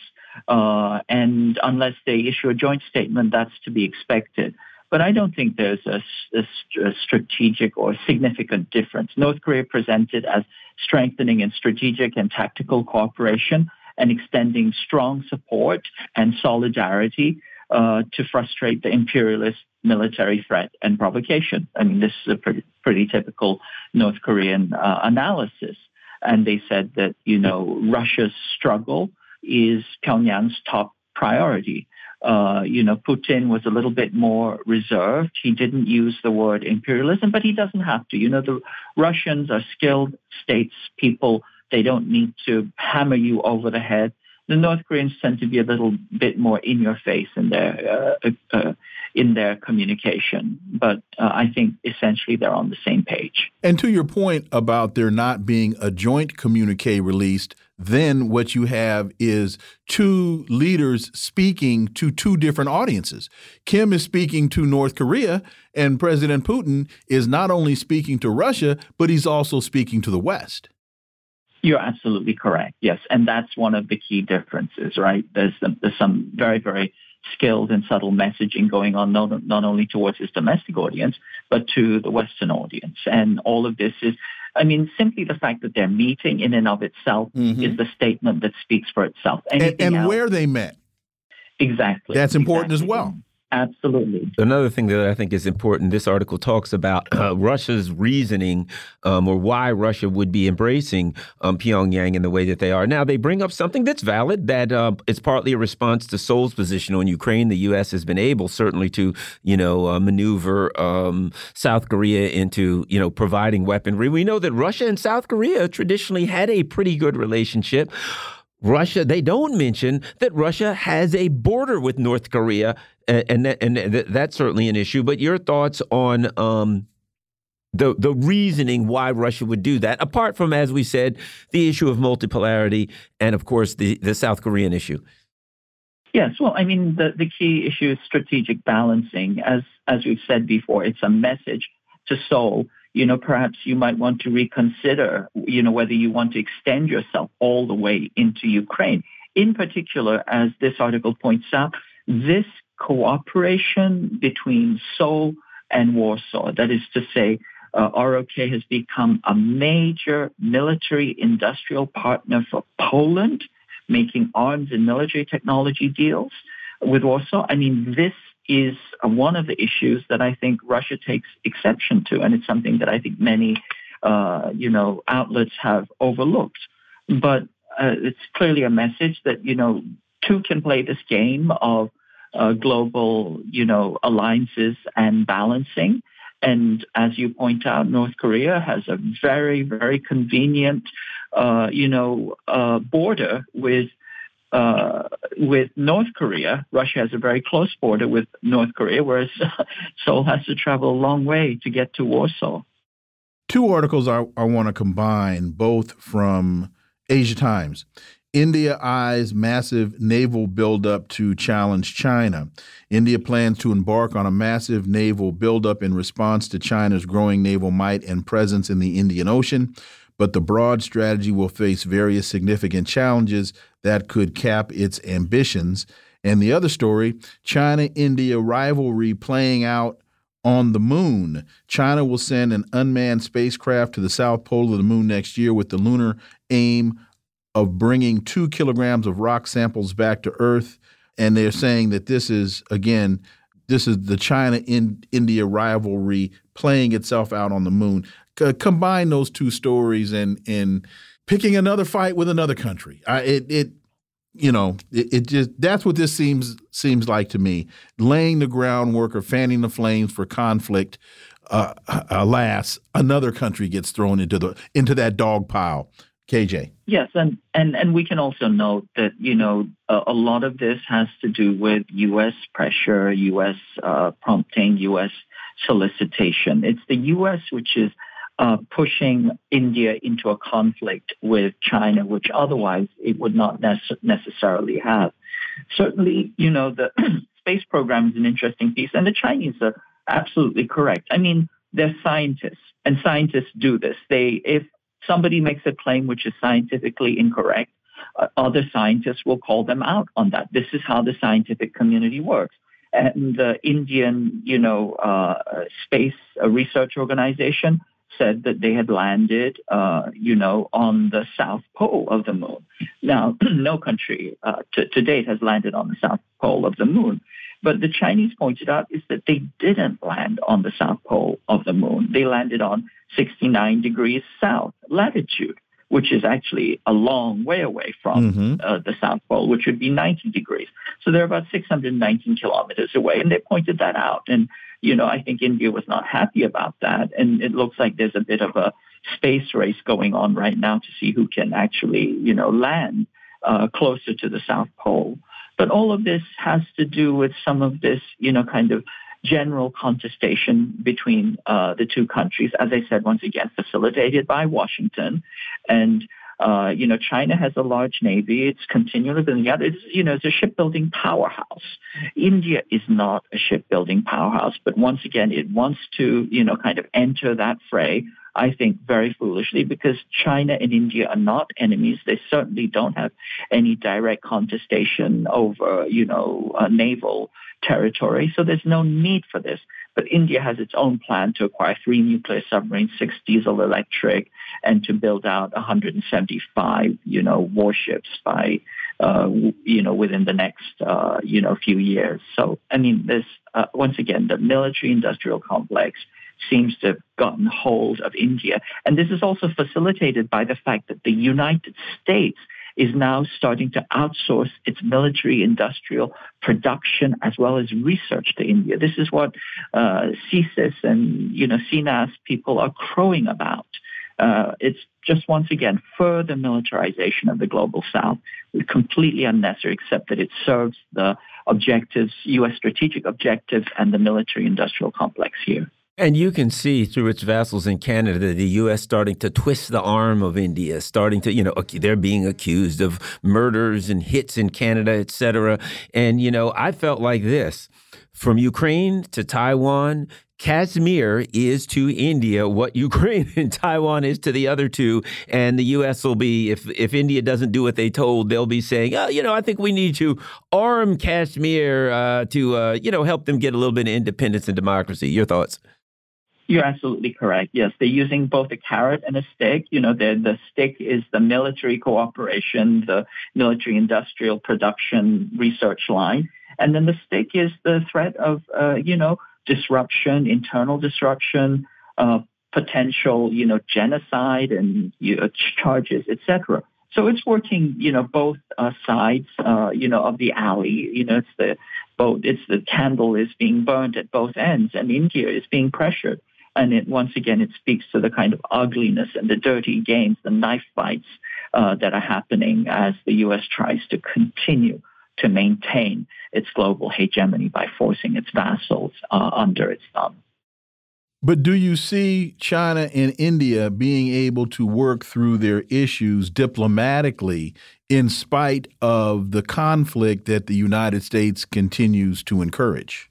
Uh, and unless they issue a joint statement, that's to be expected. But I don't think there's a, a, a strategic or significant difference. North Korea presented as strengthening in strategic and tactical cooperation and extending strong support and solidarity uh, to frustrate the imperialist military threat and provocation. I mean, this is a pretty, pretty typical North Korean uh, analysis. And they said that, you know, Russia's struggle is Pyongyang's top priority. Uh, you know, Putin was a little bit more reserved. He didn't use the word imperialism, but he doesn't have to. You know, the Russians are skilled states people. They don't need to hammer you over the head the North Koreans tend to be a little bit more in your face in their uh, uh, in their communication, but uh, I think essentially they're on the same page. And to your point about there not being a joint communique released, then what you have is two leaders speaking to two different audiences. Kim is speaking to North Korea, and President Putin is not only speaking to Russia, but he's also speaking to the West. You're absolutely correct. Yes, and that's one of the key differences, right? There's there's some very very skilled and subtle messaging going on not, not only towards his domestic audience but to the Western audience, and all of this is. I mean, simply the fact that they're meeting in and of itself mm-hmm. is the statement that speaks for itself. and, and else, where they met. Exactly. That's important exactly. as well. Absolutely. Another thing that I think is important, this article talks about uh, Russia's reasoning um, or why Russia would be embracing um, Pyongyang in the way that they are. Now, they bring up something that's valid, that uh, it's partly a response to Seoul's position on Ukraine. The U.S. has been able, certainly, to, you know, uh, maneuver um, South Korea into, you know, providing weaponry. We know that Russia and South Korea traditionally had a pretty good relationship. Russia, they don't mention that Russia has a border with North Korea, and and, that, and that's certainly an issue. But your thoughts on um, the the reasoning why Russia would do that, apart from, as we said, the issue of multipolarity and, of course, the, the South Korean issue? Yes, well, I mean, the, the key issue is strategic balancing. As as we've said before, it's a message to Seoul. You know, perhaps you might want to reconsider, you know, whether you want to extend yourself all the way into Ukraine. In particular, as this article points out, this cooperation between Seoul and Warsaw, that is to say, uh, ROK has become a major military industrial partner for Poland, making arms and military technology deals with Warsaw. I mean, this is one of the issues that I think Russia takes exception to, and it's something that I think many, uh, you know, outlets have overlooked. But uh, it's clearly a message that you know two can play this game of uh, global, you know, alliances and balancing. And as you point out, North Korea has a very, very convenient, uh, you know, uh, border with uh, with North Korea. Russia has a very close border with North Korea, whereas [laughs] Seoul has to travel a long way to get to Warsaw. Two articles I, I want to combine, both from Asia Times. India eyes massive naval buildup to challenge China. India plans to embark on a massive naval buildup in response to China's growing naval might and presence in the Indian Ocean, but the broad strategy will face various significant challenges that could cap its ambitions. And the other story China India rivalry playing out on the moon. China will send an unmanned spacecraft to the south pole of the moon next year with the lunar aim of bringing two kilograms of rock samples back to Earth. And they're saying that this is, again, this is the China India rivalry playing itself out on the moon. C combine those two stories and, and picking another fight with another country. I, it, it, you know, it, it, just that's what this seems seems like to me. Laying the groundwork or fanning the flames for conflict. Uh, alas, another country gets thrown into the into that dog pile KJ. Yes, and, and, and we can also note that, you know, a, a lot of this has to do with U.S. pressure, U.S. Uh, prompting, U.S. solicitation. It's the U.S. which is uh, pushing India into a conflict with China, which otherwise it would not nece- necessarily have. Certainly, you know, the [clears throat] space program is an interesting piece, and the Chinese are absolutely correct. I mean, they're scientists, and scientists do this. They, if somebody makes a claim which is scientifically incorrect, uh, other scientists will call them out on that. This is how the scientific community works. And the Indian, you know, uh, space uh, research organization said that they had landed, uh, you know, on the south pole of the moon. Now, [clears throat] no country uh, to, to date has landed on the south pole of the moon. But the Chinese pointed out is that they didn't land on the south pole of the moon. They landed on 69 degrees south latitude, which is actually a long way away from mm-hmm. uh, the South Pole, which would be 90 degrees. So they're about 619 kilometers away, and they pointed that out. And, you know, I think India was not happy about that. And it looks like there's a bit of a space race going on right now to see who can actually, you know, land uh, closer to the South Pole. But all of this has to do with some of this, you know, kind of general contestation between uh, the two countries, as I said, once again, facilitated by Washington. And, uh, you know, China has a large navy. It's continually building. It's, you know, it's a shipbuilding powerhouse. India is not a shipbuilding powerhouse, but once again, it wants to, you know, kind of enter that fray. I think very foolishly because China and India are not enemies. They certainly don't have any direct contestation over, you know, naval territory. So there's no need for this. But India has its own plan to acquire three nuclear submarines, six diesel electric, and to build out 175, you know, warships by, uh, you know, within the next, uh, you know, few years. So, I mean, there's, uh, once again, the military industrial complex seems to have gotten hold of India. And this is also facilitated by the fact that the United States is now starting to outsource its military industrial production as well as research to India. This is what uh, CSIS and you know CNAS people are crowing about. Uh, it's just once again further militarization of the global south, completely unnecessary, except that it serves the objectives, U.S. strategic objectives, and the military industrial complex here. And you can see through its vassals in Canada the U.S. starting to twist the arm of India, starting to, you know, they're being accused of murders and hits in Canada, et cetera. And, you know, I felt like this from Ukraine to Taiwan Kashmir is to India what [laughs] Ukraine and Taiwan is to the other two, and the U.S. will be if if India doesn't do what they told, they'll be saying, oh, you know, I think we need to arm Kashmir uh, to uh, you know help them get a little bit of independence and democracy. Your thoughts? You're absolutely correct. Yes, they're using both a carrot and a stick. You know, the the stick is the military cooperation, the military industrial production research line, and then the stick is the threat of uh, you know disruption, internal disruption, uh, potential, you know, genocide and you know, charges, etc. So it's working, you know, both uh, sides, uh, you know, of the alley. You know, it's the both. It's the candle is being burned at both ends, and India is being pressured. And it once again, it speaks to the kind of ugliness and the dirty games, the knife fights uh, that are happening as the U.S. tries to continue to maintain its global hegemony by forcing its vassals uh, under its thumb. But do you see China and India being able to work through their issues diplomatically in spite of the conflict that the United States continues to encourage?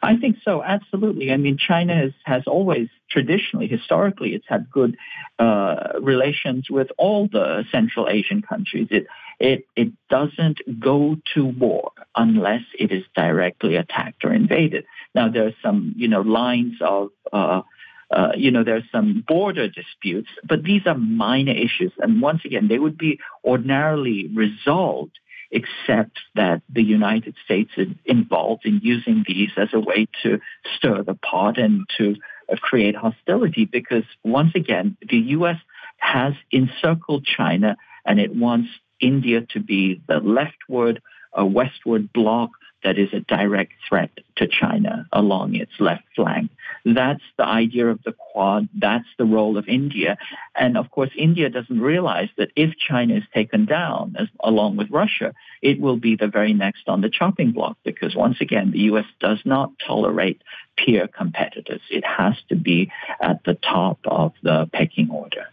I think so, absolutely. I mean, China has, has always traditionally, historically, it's had good uh, relations with all the Central Asian countries. It, it, it doesn't go to war unless it is directly attacked or invaded. Now, there are some, you know, lines of, uh, uh, you know, there's some border disputes, but these are minor issues. And once again, they would be ordinarily resolved except that the United States is involved in using these as a way to stir the pot and to uh, create hostility because once again, the U.S. has encircled China and it wants India to be the leftward, uh, westward bloc that is a direct threat to China along its left flank. That's the idea of the Quad. That's the role of India. And of course, India doesn't realize that if China is taken down, as, along with Russia, it will be the very next on the chopping block because once again, the U.S. does not tolerate peer competitors. It has to be at the top of the pecking order.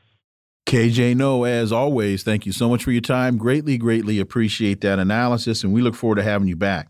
KJ Noh, as always, thank you so much for your time. Greatly, greatly appreciate that analysis, and we look forward to having you back.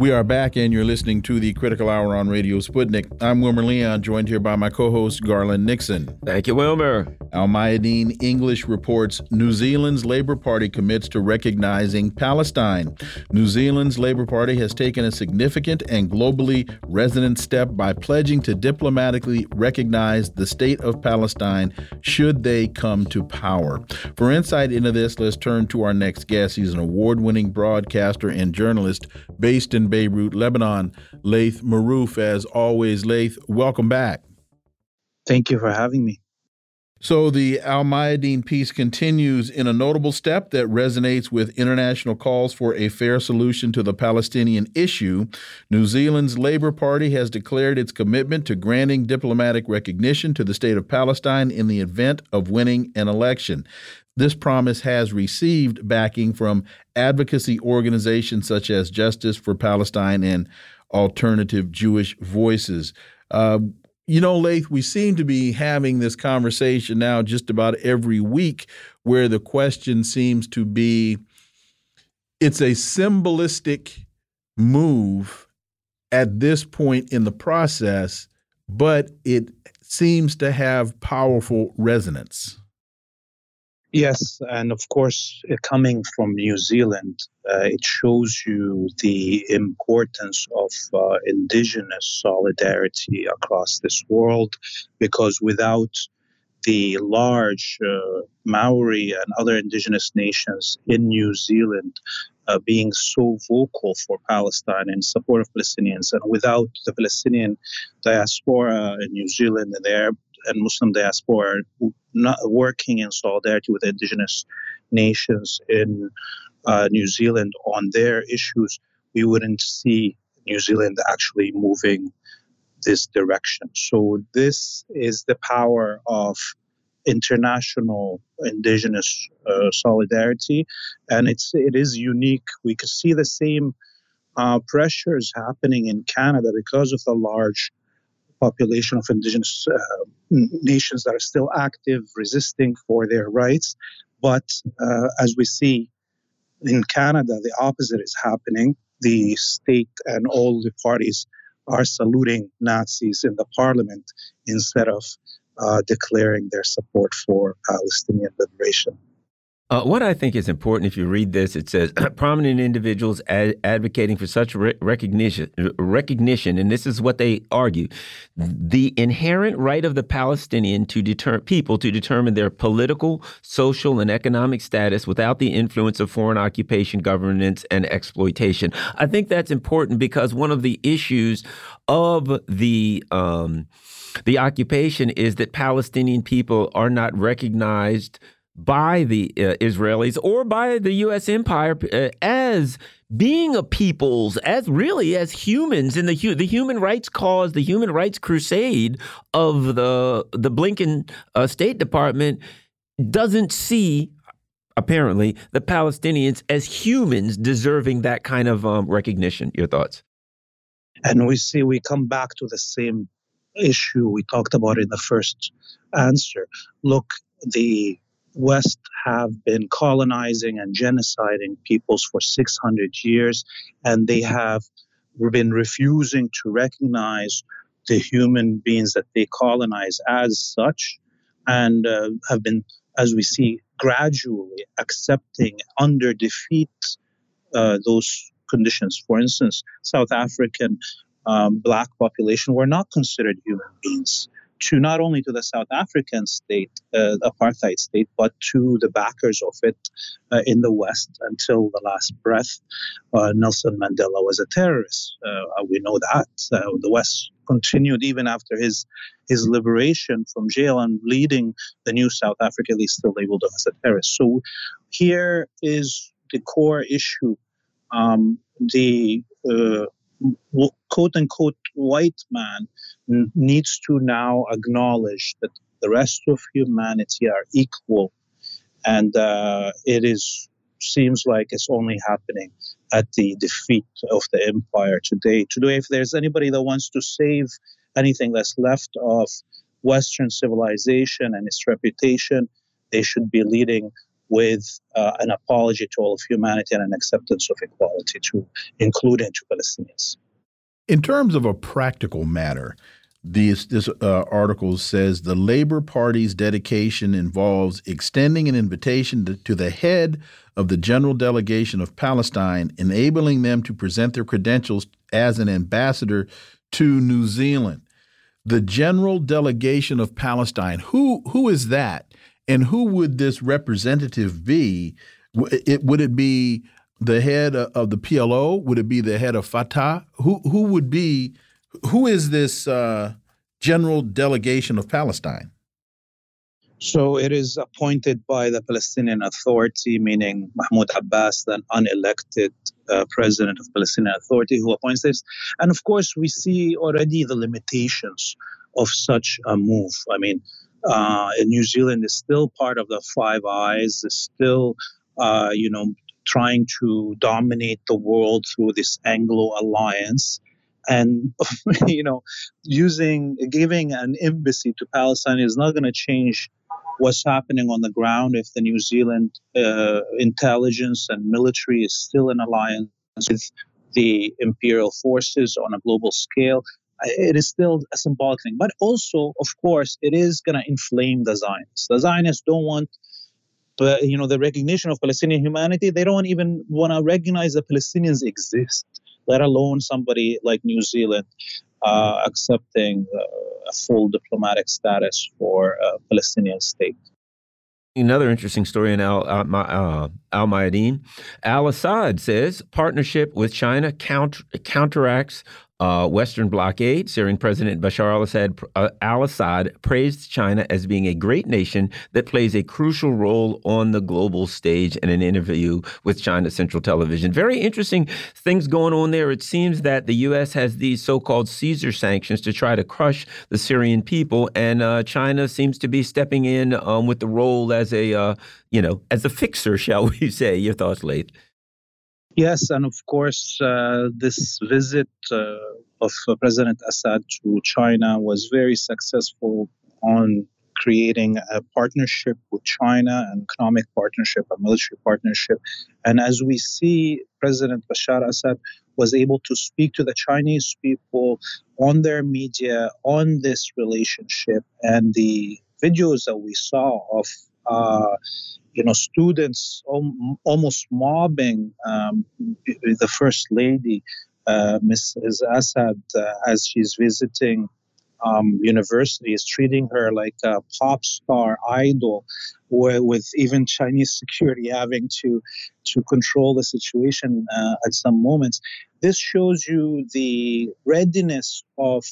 We are back, and you're listening to the Critical Hour on Radio Sputnik. I'm Wilmer Leon, joined here by my co host, Garland Nixon. Thank you, Wilmer. Al Mayadeen English reports New Zealand's Labour Party commits to recognizing Palestine. New Zealand's Labour Party has taken a significant and globally resonant step by pledging to diplomatically recognize the state of Palestine should they come to power. For insight into this, let's turn to our next guest. He's an award winning broadcaster and journalist based in Beirut, Lebanon. Laith Marouf, as always. Laith, welcome back. Thank you for having me. So the Al Mayadeen piece continues in a notable step that resonates with international calls for a fair solution to the Palestinian issue. New Zealand's Labour Party has declared its commitment to granting diplomatic recognition to the state of Palestine in the event of winning an election. This promise has received backing from advocacy organizations such as Justice for Palestine and Alternative Jewish Voices. Uh, you know, Laith, we seem to be having this conversation now just about every week where the question seems to be it's a symbolistic move at this point in the process, but it seems to have powerful resonance. Yes, and of course, uh, coming from New Zealand, uh, it shows you the importance of uh, indigenous solidarity across this world because without the large uh, Maori and other indigenous nations in New Zealand uh, being so vocal for Palestine and support of Palestinians, and without the Palestinian diaspora in New Zealand and the Arab and Muslim diaspora not working in solidarity with indigenous nations in uh, New Zealand on their issues, we wouldn't see New Zealand actually moving this direction. So this is the power of international indigenous uh, solidarity, and it's it is unique. We could see the same uh, pressures happening in Canada because of the large population of indigenous uh, nations that are still active, resisting for their rights. But uh, as we see in Canada, the opposite is happening. The state and all the parties are saluting Nazis in the parliament instead of uh, declaring their support for Palestinian liberation. Uh, what I think is important, if you read this, it says [clears throat] prominent individuals ad advocating for such re recognition, recognition, and this is what they argue: the inherent right of the Palestinian to deter people to determine their political, social, and economic status without the influence of foreign occupation, governance, and exploitation. I think that's important because one of the issues of the um, the occupation is that Palestinian people are not recognized by the uh, Israelis or by the U.S. empire uh, as being a peoples, as really as humans in the hu the human rights cause, the human rights crusade of the the Blinken uh, State Department doesn't see apparently the Palestinians as humans deserving that kind of um, recognition. Your thoughts? And we see we come back to the same issue we talked about in the first answer. Look, the West have been colonizing and genociding peoples for 600 years, and they have been refusing to recognize the human beings that they colonize as such, and uh, have been, as we see, gradually accepting under defeat uh, those conditions. For instance, South African um, black population were not considered human beings to not only to the South African state, uh, apartheid state, but to the backers of it uh, in the West until the last breath. Uh, Nelson Mandela was a terrorist. Uh, we know that. The West continued even after his his liberation from jail and leading the new South Africa. They still labeled him as a terrorist. So here is the core issue. Um, the uh, quote unquote white man needs to now acknowledge that the rest of humanity are equal, and uh, it is seems like it's only happening at the defeat of the empire today. Today, if there's anybody that wants to save anything that's left of Western civilization and its reputation, they should be leading with uh, an apology to all of humanity and an acceptance of equality to including to Palestinians. In terms of a practical matter, this, this uh, article says the Labor Party's dedication involves extending an invitation to, to, the head of the General Delegation of Palestine, enabling them to present their credentials as an ambassador to New Zealand. The General Delegation of Palestine, who who is that, and who would this representative be? It, would it be the head of the PLO? Would it be the head of Fatah? Who who would be who is this uh, general delegation of Palestine? So it is appointed by the Palestinian Authority, meaning Mahmoud Abbas, the unelected uh, president of Palestinian Authority, who appoints this. And of course, we see already the limitations of such a move. I mean, uh, New Zealand is still part of the Five Eyes, is still, uh, you know, trying to dominate the world through this Anglo alliance. And, [laughs] you know, using, giving an embassy to Palestine is not going to change what's happening on the ground if the New Zealand uh, intelligence and military is still in alliance with the imperial forces on a global scale. It is still a symbolic thing. But also, of course, it is going to inflame the Zionists. The Zionists don't want you know the recognition of Palestinian humanity, they don't even want to recognize that Palestinians exist, let alone somebody like New Zealand uh, accepting uh, a full diplomatic status for a Palestinian state. Another interesting story in Al, uh, uh Al Mayadeen. Al Assad says partnership with China counter, counteracts uh, Western blockade. Syrian President Bashar al-Assad, uh, al-Assad praised China as being a great nation that plays a crucial role on the global stage in an interview with China Central Television. Very interesting things going on there. It seems that the U.S. has these so-called Caesar sanctions to try to crush the Syrian people, and uh, China seems to be stepping in um, with the role as a, uh, you know, as a fixer, [laughs] shall we say? Your thoughts, Laith? Yes, and of course, uh, this visit uh, of President Assad to China was very successful on creating a partnership with China, an economic partnership, a military partnership. And as we see, President Bashar Assad was able to speak to the Chinese people on their media on this relationship. And the videos that we saw of uh, you know, students almost mobbing um, the first lady, uh, Mrs. Assad, uh, as she's visiting um, universities, treating her like a pop star idol, with even Chinese [laughs] security having to to control the situation uh, at some moments. This shows you the readiness of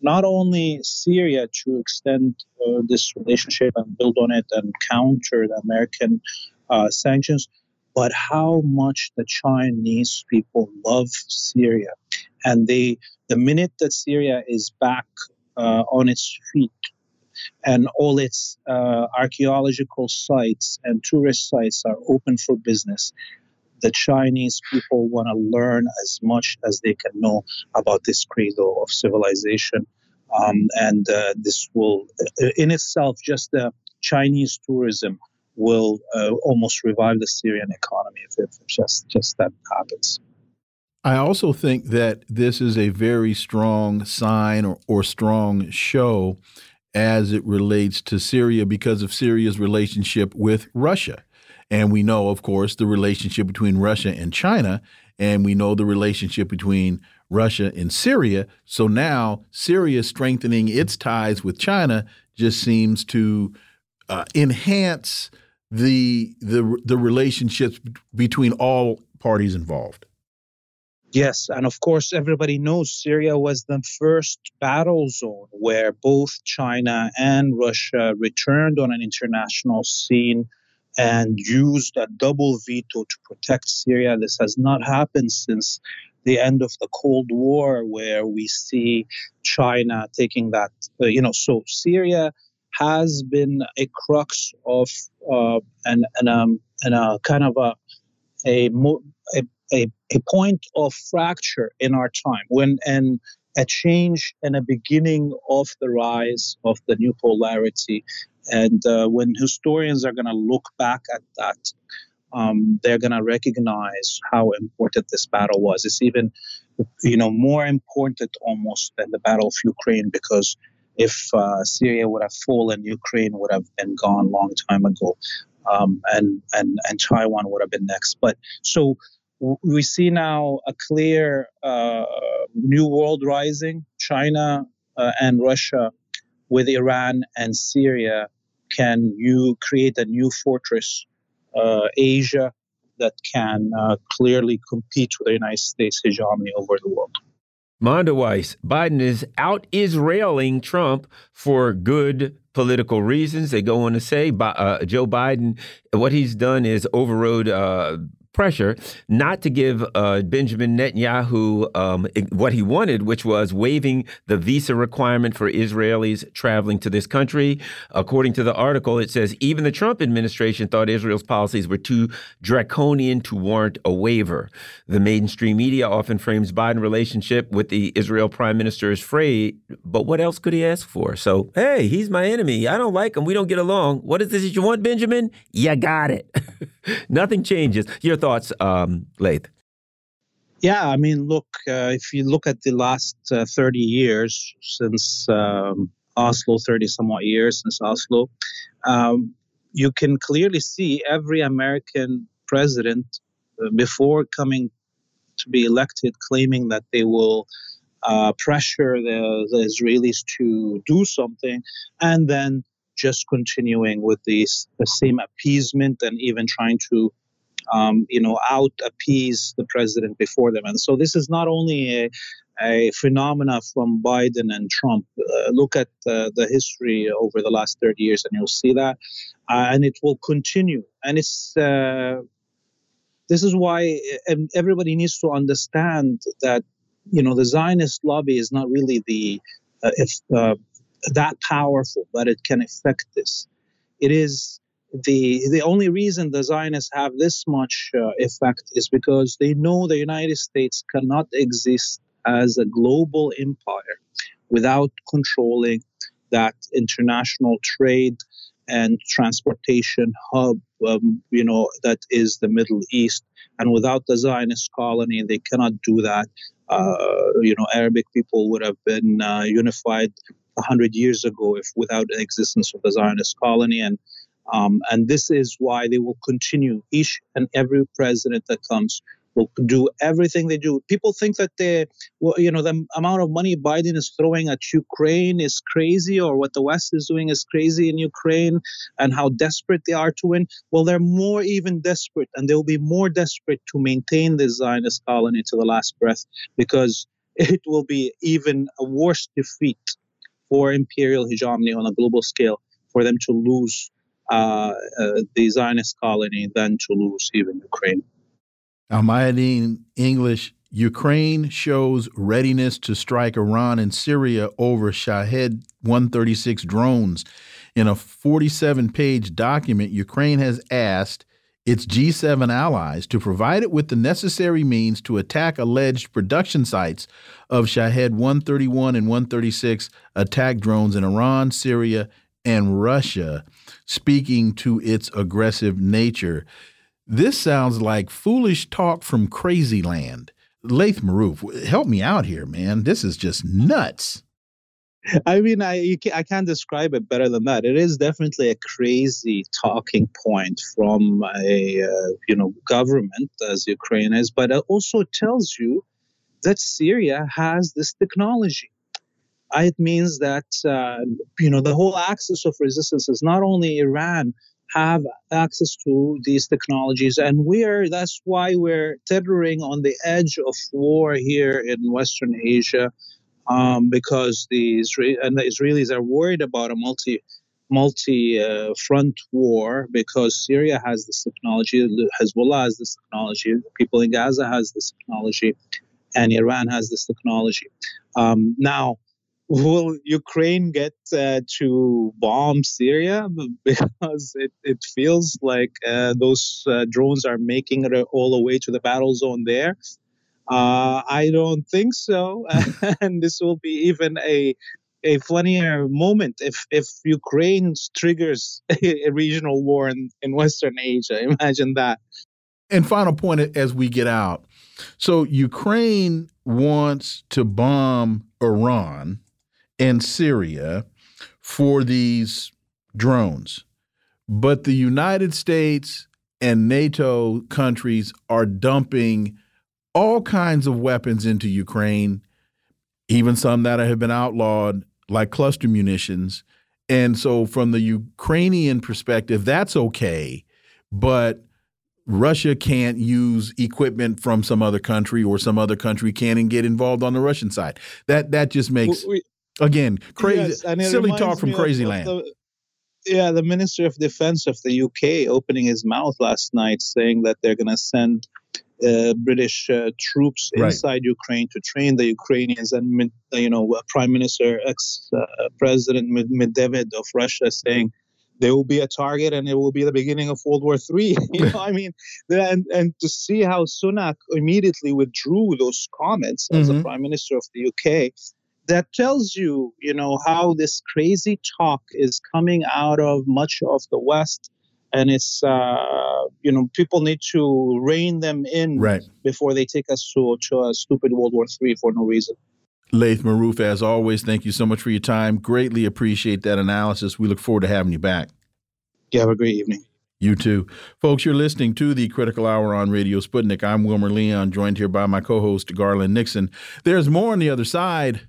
not only Syria to extend uh, this relationship and build on it and counter the American uh, sanctions, but how much the Chinese people love Syria. And they, the minute that Syria is back uh, on its feet and all its uh, archaeological sites and tourist sites are open for business, the Chinese people want to learn as much as they can know about this cradle of civilization. Um, and uh, this will, uh, in itself, just the Chinese tourism will uh, almost revive the Syrian economy if, if just just that happens. I also think that this is a very strong sign or, or strong show as it relates to Syria because of Syria's relationship with Russia. And we know, of course, the relationship between Russia and China, and we know the relationship between Russia and Syria. So now Syria strengthening its ties with China just seems to uh, enhance the the the relationships between all parties involved. Yes, and of course, everybody knows Syria was the first battle zone where both China and Russia returned on an international scene and used a double veto to protect Syria. This has not happened since the end of the Cold War, where we see China taking that, uh, you know, so Syria has been a crux of uh, and and um a kind of a a, a a a point of fracture in our time when and a change and a beginning of the rise of the new polarity and uh, when historians are going to look back at that um, they're going to recognize how important this battle was. It's even, you know, more important almost than the Battle of Ukraine because if uh, Syria would have fallen, Ukraine would have been gone long time ago, um, and and and Taiwan would have been next. But so we see now a clear uh, new world rising. China uh, and Russia, with Iran and Syria, can you create a new fortress uh, Asia that can uh, clearly compete with the United States hegemony over the world. Mondoweiss, Biden is out Israeling Trump for good political reasons. They go on to say uh, Joe Biden, what he's done is overrode uh, pressure not to give uh, Benjamin Netanyahu um, what he wanted, which was waiving the visa requirement for Israelis traveling to this country. According to the article, it says even the Trump administration thought Israel's policies were too draconian to warrant a waiver. The mainstream media often frames Biden relationship with the Israel prime minister as frayed, but what else could he ask for? So, hey, he's my enemy. I don't like him. We don't get along. What is this that you want, Benjamin? You got it. [laughs] Nothing changes. Your thoughts, um, Laith? Yeah, I mean, look, uh, if you look at the last uh, 30 years since um, Oslo, 30 somewhat years since Oslo, um, you can clearly see every American president uh, before coming to be elected claiming that they will uh, pressure the, the, Israelis to do something, and then just continuing with these, the same appeasement and even trying to um, you know, out appease the president before them. And so this is not only a, a phenomena from Biden and Trump. Uh, look at uh, the history over the last 30 years, and you'll see that, uh, and it will continue. And it's uh, this is why everybody needs to understand that you know the Zionist lobby is not really the uh, if uh, that powerful but it can affect this. It is the the only reason the Zionists have this much uh, effect is because they know the United States cannot exist as a global empire without controlling that international trade and transportation hub, um, you know, that is the Middle East. And without the Zionist colony, they cannot do that. Uh, you know, Arabic people would have been uh, unified a hundred years ago if without the existence of the Zionist colony. And um, and this is why they will continue. Each and every president that comes will do everything they do. People think that they, well, you know, the amount of money Biden is throwing at Ukraine is crazy, or what the West is doing is crazy in Ukraine, and how desperate they are to win. Well, they're more even desperate, and they will be more desperate to maintain the Zionist colony to the last breath, because it will be even a worse defeat for imperial hegemony on a global scale for them to lose Uh, uh, the Zionist colony than to lose even Ukraine. Al Mayadeen English, Ukraine shows readiness to strike Iran and Syria over Shahed 136 drones. In a 47 page document, Ukraine has asked its G7 allies to provide it with the necessary means to attack alleged production sites of Shahed 131 and 136 attack drones in Iran, Syria, and Russia, speaking to its aggressive nature. This sounds like foolish talk from crazy land. Laith Marouf, help me out here, man. This is just nuts. I mean, I can, I can't describe it better than that. It is definitely a crazy talking point from a uh, you know government as Ukraine is, but it also tells you that Syria has this technology it means that uh, you know the whole axis of resistance is not only Iran have access to these technologies, and we're that's why we're tethering on the edge of war here in Western Asia, um, because the Israel and the Israelis are worried about a multi multi uh, front war because Syria has this technology, Hezbollah has this technology, people in Gaza has this technology, and Iran has this technology. Um, now will Ukraine get uh, to bomb Syria? [laughs] Because it, it feels like uh, those uh, drones are making it all the way to the battle zone there. Uh, I don't think so. [laughs] and this will be even a a funnier moment if, if Ukraine triggers [laughs] a regional war in, in Western Asia. Imagine that. And final point as we get out. So Ukraine wants to bomb Iran and Syria for these drones. But the United States and NATO countries are dumping all kinds of weapons into Ukraine, even some that have been outlawed, like cluster munitions. And so, from the Ukrainian perspective, that's okay. But Russia can't use equipment from some other country, or some other country can't get involved on the Russian side. That that just makes we, Again, crazy, yes, silly talk from crazy land. The, yeah, the Minister of Defense of the UK opening his mouth last night saying that they're going to send uh, British uh, troops right. inside Ukraine to train the Ukrainians, and you know, Prime Minister, ex-President uh, Medvedev of Russia saying they will be a target and it will be the beginning of World War Three. [laughs] you know, [laughs] I mean, and and to see how Sunak immediately withdrew those comments as mm-hmm. the Prime Minister of the UK that tells you, you know, how this crazy talk is coming out of much of the West. And it's, uh, you know, people need to rein them in right. before they take us to, to a stupid World War III for no reason. Laith Marouf, as always, thank you so much for your time. Greatly appreciate that analysis. We look forward to having you back. You have a great evening. You too. Folks, you're listening to the Critical Hour on Radio Sputnik. I'm Wilmer Leon, joined here by my co host, Garland Nixon. There's more on the other side.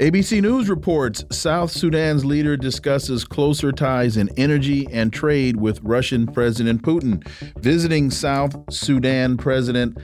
ABC News reports South Sudan's leader discusses closer ties in energy and trade with Russian President Putin. Visiting South Sudan President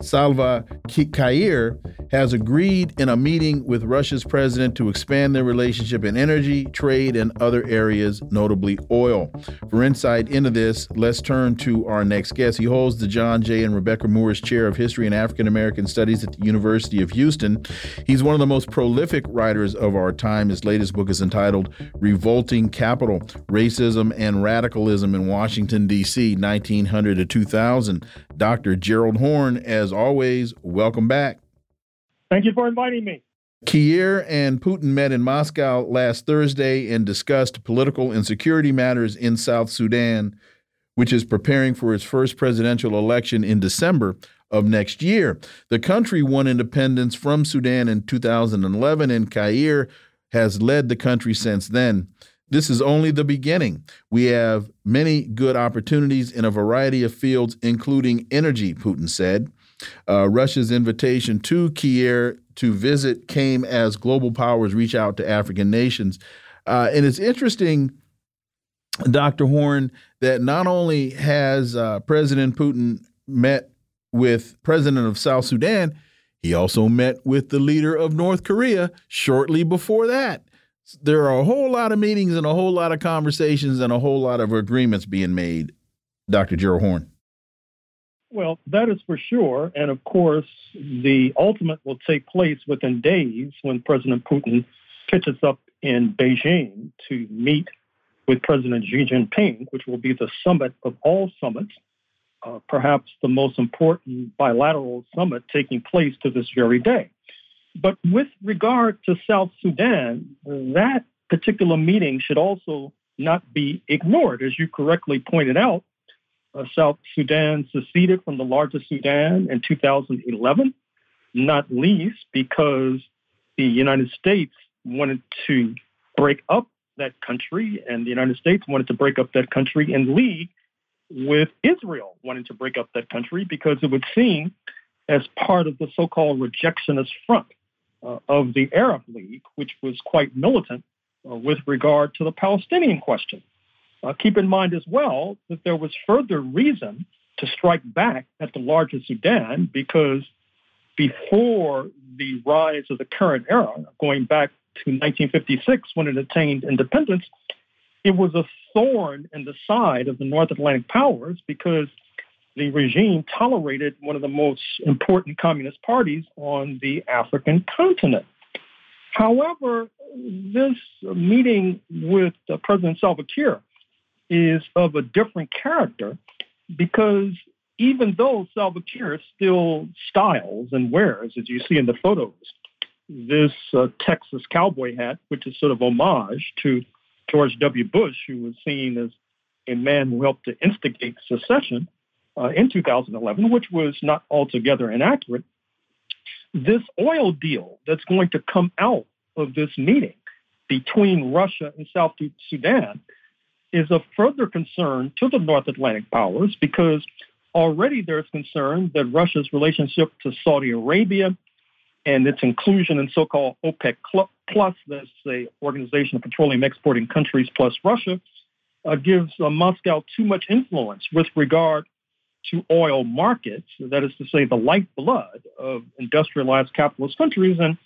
Salva Kiir has agreed in a meeting with Russia's president to expand their relationship in energy, trade, and other areas, notably oil. For insight into this, let's turn to our next guest. He holds the John J. and Rebecca Moores Chair of History and African American Studies at the University of Houston. He's one of the most prolific writers of our time. His latest book is entitled Revolting Capital Racism and Radicalism in Washington, D.C., 1900 to 2000. Dr. Gerald Horne, as always, welcome back. Thank you for inviting me. Kiir and Putin met in Moscow last Thursday and discussed political and security matters in South Sudan, which is preparing for its first presidential election in December of next year. The country won independence from Sudan in 2011, and Kiir has led the country since then. This is only the beginning. We have many good opportunities in a variety of fields, including energy, Putin said. Uh, Russia's invitation to Kiir to visit came as global powers reach out to African nations. Uh, and it's interesting, Dr. Horne, that not only has uh, President Putin met with President of South Sudan, he also met with the leader of North Korea shortly before that. There are a whole lot of meetings and a whole lot of conversations and a whole lot of agreements being made, Dr. Gerald Horne. Well, that is for sure. And of course, the ultimate will take place within days when President Putin pitches up in Beijing to meet with President Xi Jinping, which will be the summit of all summits, uh, perhaps the most important bilateral summit taking place to this very day. But with regard to South Sudan, that particular meeting should also not be ignored. As you correctly pointed out, South Sudan seceded from the larger Sudan in 2011, not least because the United States wanted to break up that country, and the United States wanted to break up that country in league with Israel wanting to break up that country because it would seem as part of the so-called rejectionist front uh, of the Arab League, which was quite militant uh, with regard to the Palestinian question. Uh, keep in mind as well that there was further reason to strike back at the larger Sudan because before the rise of the current era, going back to 1956 when it attained independence, it was a thorn in the side of the North Atlantic powers because the regime tolerated one of the most important communist parties on the African continent. However, this meeting with uh, President Salva Kiir is of a different character because even though Salva Kiir still styles and wears, as you see in the photos, this uh, Texas cowboy hat, which is sort of homage to George W. Bush, who was seen as a man who helped to instigate secession, uh, in 2011, which was not altogether inaccurate. This oil deal that's going to come out of this meeting between Russia and South Sudan is a further concern to the North Atlantic powers because already there's concern that Russia's relationship to Saudi Arabia and its inclusion in so-called OPEC plus, that's the Organization of Petroleum Exporting Countries plus Russia, uh, gives uh, Moscow too much influence with regard to oil markets, that is to say, the lifeblood of industrialized capitalist countries. And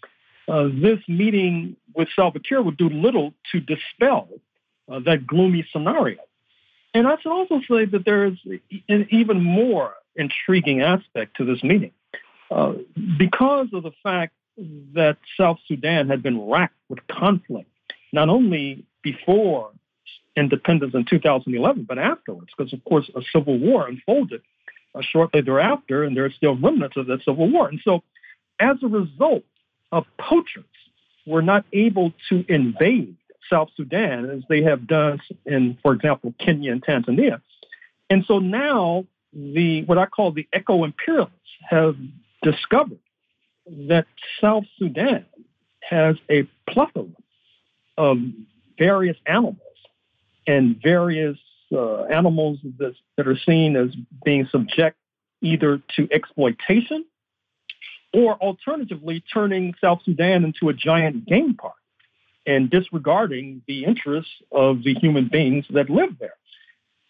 uh, this meeting with Salva Kiir would do little to dispel uh, that gloomy scenario. And I should also say that there is an even more intriguing aspect to this meeting. Uh, because of the fact that South Sudan had been racked with conflict, not only before independence in 2011, but afterwards, because of course a civil war unfolded uh, shortly thereafter, and there are still remnants of that civil war. And so, as a result of poachers were not able to invade South Sudan as they have done in, for example, Kenya and Tanzania. And so now the what I call the eco-imperialists have discovered that South Sudan has a plethora of various animals and various uh, animals that, that are seen as being subject either to exploitation or alternatively turning South Sudan into a giant game park and disregarding the interests of the human beings that live there.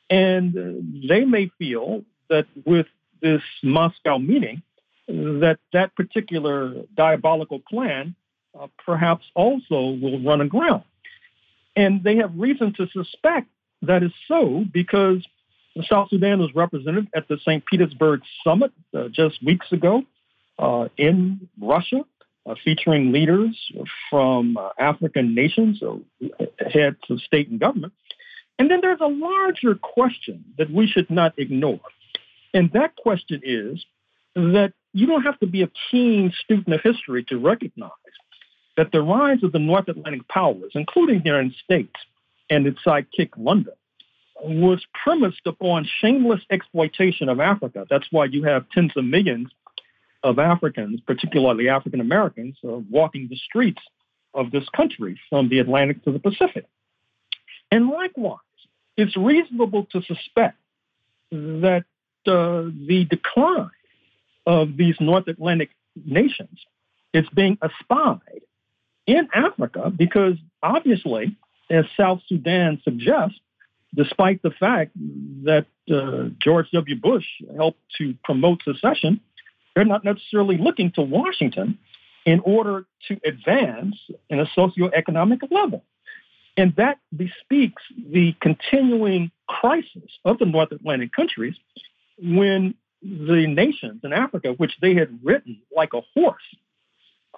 And they may feel that with this Moscow meeting, that that particular diabolical plan uh, perhaps also will run aground. And they have reason to suspect that is so because South Sudan was represented at the St. Petersburg summit uh, just weeks ago uh, in Russia, uh, featuring leaders from uh, African nations, so heads of state and government. And then there's a larger question that we should not ignore. And that question is that you don't have to be a keen student of history to recognize that the rise of the North Atlantic powers, including the United States and its sidekick London, was premised upon shameless exploitation of Africa. That's why you have tens of millions of Africans, particularly African Americans, uh, walking the streets of this country from the Atlantic to the Pacific. And likewise, it's reasonable to suspect that uh, the decline of these North Atlantic nations is being espied in Africa because obviously, as South Sudan suggests, despite the fact that uh, George W. Bush helped to promote secession, they're not necessarily looking to Washington in order to advance in a socioeconomic level. And that bespeaks the continuing crisis of the North Atlantic countries when the nations in Africa, which they had ridden like a horse,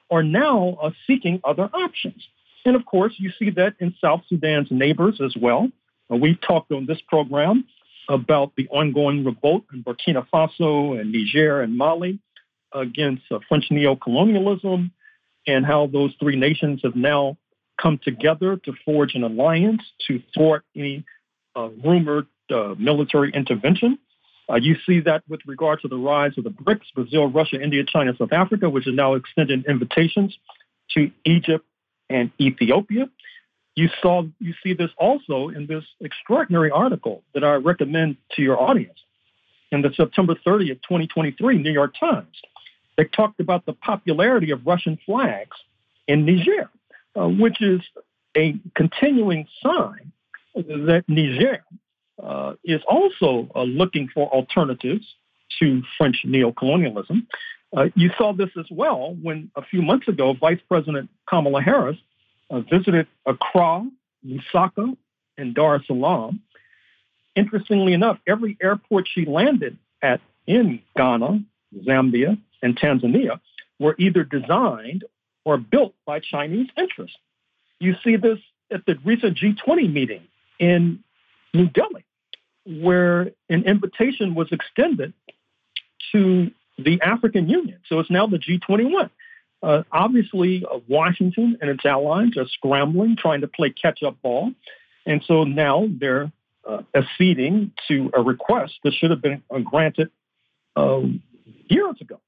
are now uh, seeking other options. And of course, you see that in South Sudan's neighbors as well. Uh, we've talked on this program about the ongoing revolt in Burkina Faso and Niger and Mali against uh, French neo-colonialism and how those three nations have now come together to forge an alliance to thwart any uh, rumored uh, military intervention. Uh, you see that with regard to the rise of the BRICS, Brazil, Russia, India, China, South Africa, which is now extending invitations to Egypt and Ethiopia. You saw you see this also in this extraordinary article that I recommend to your audience in the September 30th, 2023 New York Times. They talked about the popularity of Russian flags in Niger, uh, which is a continuing sign that Niger uh, is also uh, looking for alternatives to French neocolonialism. Uh, you saw this as well when a few months ago, Vice President Kamala Harris uh, visited Accra, Lusaka, and Dar es Salaam. Interestingly enough, every airport she landed at in Ghana, Zambia, and Tanzania were either designed or built by Chinese interests. You see this at the recent G20 meeting in New Delhi, where an invitation was extended to the African Union. So it's now the G21. Uh, obviously, uh, Washington and its allies are scrambling, trying to play catch up ball. And so now they're uh, acceding to a request that should have been uh, granted um, years ago.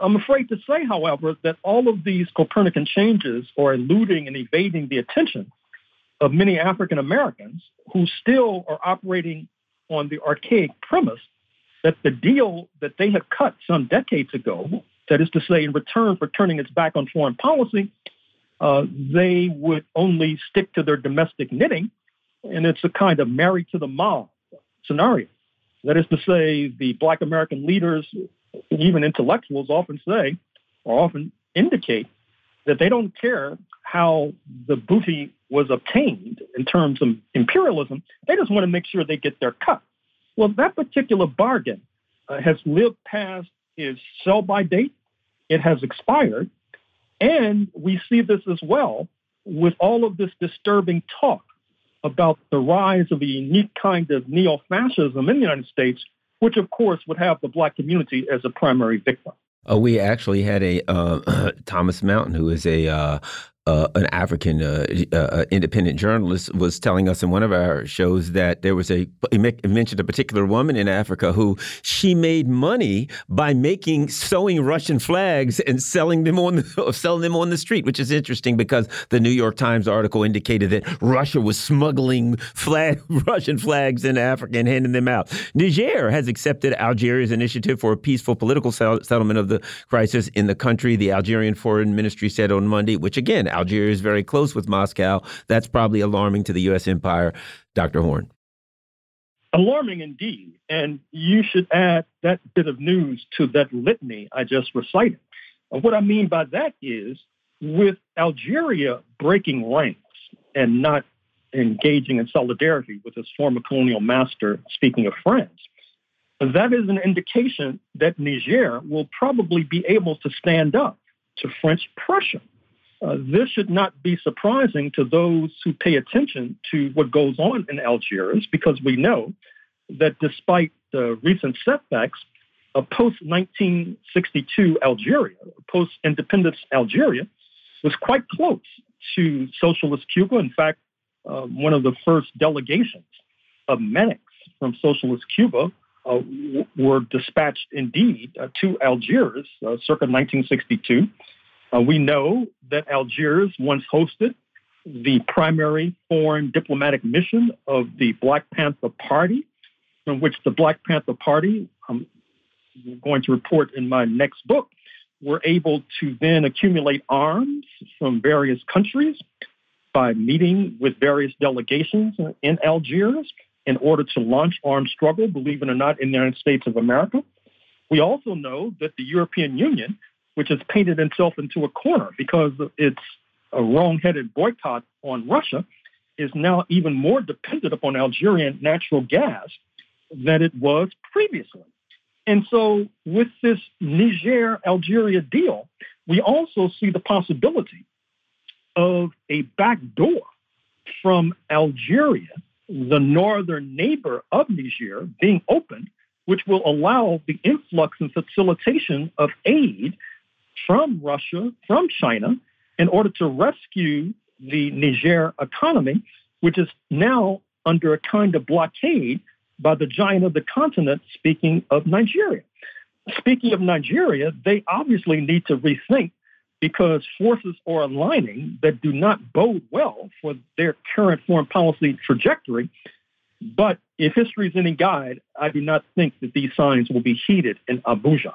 I'm afraid to say, however, that all of these Copernican changes are eluding and evading the attention of many African Americans who still are operating on the archaic premise that the deal that they had cut some decades ago, that is to say, in return for turning its back on foreign policy, uh, they would only stick to their domestic knitting. And it's a kind of married to the mob scenario. That is to say, the Black American leaders, even intellectuals, often say or often indicate that they don't care how the booty was obtained in terms of imperialism. They just want to make sure they get their cut. Well, that particular bargain uh, has lived past its sell by date. It has expired. And we see this as well with all of this disturbing talk about the rise of a unique kind of neo fascism in the United States, which, of course, would have the black community as a primary victim. Uh, we actually had a uh, [clears throat] Thomas Mountain, who is a uh, uh, an African uh, uh, independent journalist was telling us in one of our shows that there was a he mentioned a particular woman in Africa who she made money by making sewing Russian flags and selling them on the, [laughs] selling them on the street, which is interesting because the New York Times article indicated that Russia was smuggling flag [laughs] Russian flags in Africa and handing them out. Niger has accepted Algeria's initiative for a peaceful political settlement of the crisis in the country. The Algerian Foreign Ministry said on Monday, which again Algeria is very close with Moscow. That's probably alarming to the U.S. empire. Dr. Horne. Alarming indeed. And you should add that bit of news to that litany I just recited. And what I mean by that is with Algeria breaking ranks and not engaging in solidarity with its former colonial master, speaking of France, that is an indication that Niger will probably be able to stand up to French pressure. Uh, this should not be surprising to those who pay attention to what goes on in Algiers, because we know that despite the recent setbacks, a post 1962 Algeria, post independence Algeria, was quite close to socialist Cuba. In fact, uh, one of the first delegations of medics from socialist Cuba uh, were dispatched indeed uh, to Algiers uh, circa 1962 uh, we know that Algiers once hosted the primary foreign diplomatic mission of the Black Panther Party, from which the Black Panther Party, I'm going to report in my next book, were able to then accumulate arms from various countries by meeting with various delegations in Algiers in order to launch armed struggle, believe it or not, in the United States of America. We also know that the European Union which has painted itself into a corner because its a wrong-headed boycott on Russia is now even more dependent upon Algerian natural gas than it was previously. And so with this Niger Algeria deal, we also see the possibility of a back door from Algeria, the northern neighbor of Niger, being opened, which will allow the influx and facilitation of aid from Russia, from China, in order to rescue the Niger economy, which is now under a kind of blockade by the giant of the continent, speaking of Nigeria. Speaking of Nigeria, they obviously need to rethink because forces are aligning that do not bode well for their current foreign policy trajectory. But if history is any guide, I do not think that these signs will be heeded in Abuja.